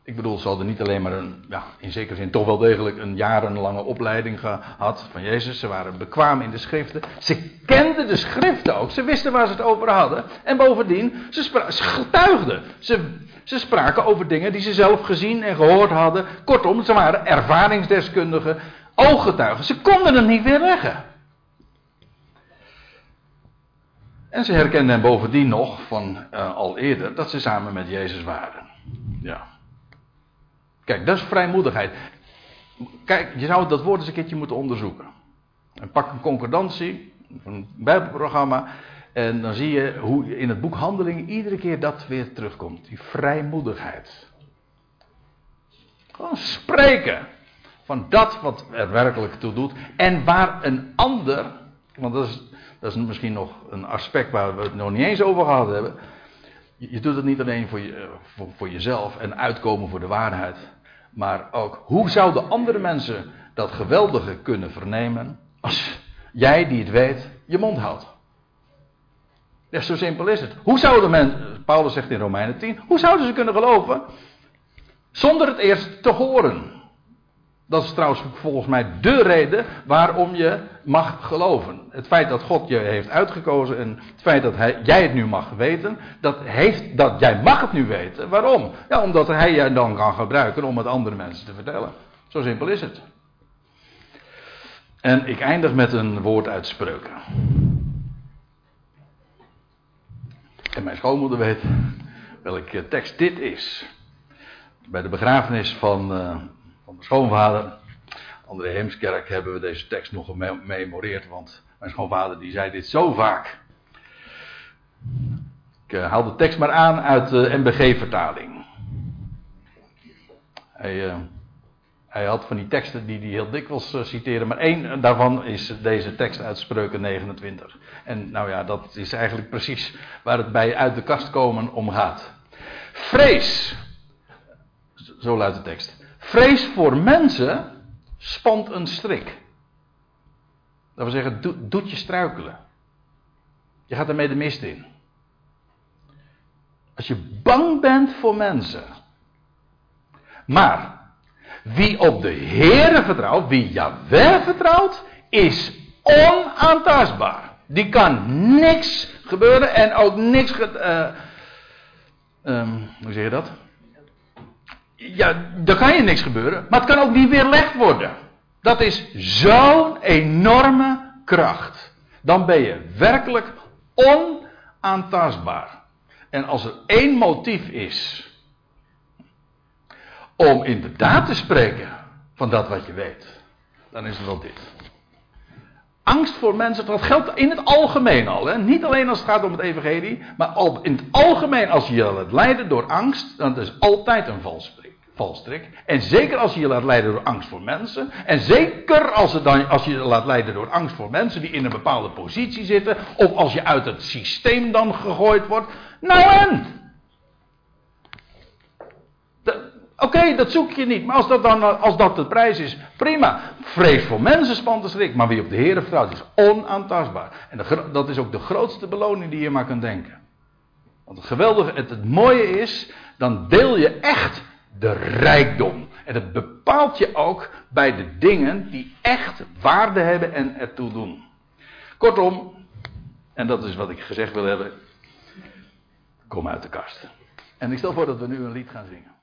Ik bedoel, ze hadden niet alleen maar een, ja, in zekere zin toch wel degelijk een jarenlange opleiding gehad van Jezus. Ze waren bekwaam in de schriften. Ze kenden de schriften ook. Ze wisten waar ze het over hadden. En bovendien, ze, getuigden. Ze, ze spraken over dingen die ze zelf gezien en gehoord hadden. Kortom, ze waren ervaringsdeskundigen, ooggetuigen. Ze konden het niet weerleggen. En ze herkenden bovendien nog van uh, al eerder dat ze samen met Jezus waren. Ja. Kijk, dat is vrijmoedigheid. Kijk, je zou dat woord eens een keertje moeten onderzoeken. En pak een concordantie, een bijbelprogramma. En dan zie je hoe in het boek Handelingen iedere keer dat weer terugkomt. Die vrijmoedigheid. Gewoon spreken van dat wat er werkelijk toe doet. En waar een ander, want dat is, dat is misschien nog een aspect waar we het nog niet eens over gehad hebben. Je, doet het niet alleen voor, je, voor, voor jezelf en uitkomen voor de waarheid. Maar ook hoe zouden andere mensen dat geweldige kunnen vernemen als jij die het weet je mond houdt? Ja, zo simpel is het. Hoe zouden mensen, Paulus zegt in Romeinen 10, hoe zouden ze kunnen geloven zonder het eerst te horen? Dat is trouwens volgens mij de reden waarom je mag geloven. Het feit dat God je heeft uitgekozen en het feit dat hij, jij het nu mag weten, dat, heeft, dat jij mag het nu weten. Waarom? Ja, omdat hij je dan kan gebruiken om het andere mensen te vertellen. Zo simpel is het. En ik eindig met een woord uit spreuken. En mijn schoonmoeder weet welke tekst dit is. Bij de begrafenis van, mijn schoonvader, André Heemskerk, hebben we deze tekst nog gememoreerd. Want mijn schoonvader die zei dit zo vaak. Ik uh, haal de tekst maar aan uit de MBG-vertaling. Hij, uh, hij had van die teksten die hij heel dikwijls uh, citeerde, maar één daarvan is deze tekst uit Spreuken 29. En nou ja, dat is eigenlijk precies waar het bij uit de kast komen om gaat. Vrees, zo luidt de tekst. Vrees voor mensen spant een strik. Dat wil zeggen, doet je struikelen. Je gaat ermee de mist in. Als je bang bent voor mensen. Maar Wie op de Heere vertrouwt, wie Yahweh vertrouwt, is onaantastbaar. Die kan niks gebeuren en ook niks. Uh, um, hoe zeg je dat? Ja, daar kan je niks gebeuren, maar het kan ook niet weerlegd worden. Dat is zo'n enorme kracht. Dan ben je werkelijk onaantastbaar. En als er één motief is om inderdaad te spreken van dat wat je weet, dan is het wel dit. Angst voor mensen, dat geldt in het algemeen al. Hè? Niet alleen als het gaat om het evangelie, maar in het algemeen als je laat leiden door angst, dan is altijd een valstrik. En zeker als je je laat leiden door angst voor mensen. En zeker als, het dan, als je je laat leiden door angst voor mensen die in een bepaalde positie zitten. Of als je uit het systeem dan gegooid wordt. Nou en? Oké, dat zoek je niet. Maar als dat dan als dat de prijs is, prima. Vrees voor mensen spant de schrik. Maar wie op de Heer vertrouwt is onaantastbaar. En dat is ook de grootste beloning die je maar kunt denken. Want het geweldige, het, het mooie is, dan deel je echt de rijkdom. En het bepaalt je ook bij de dingen die echt waarde hebben en ertoe doen. Kortom, en dat is wat ik gezegd wil hebben. Kom uit de kast. En ik stel voor dat we nu een lied gaan zingen.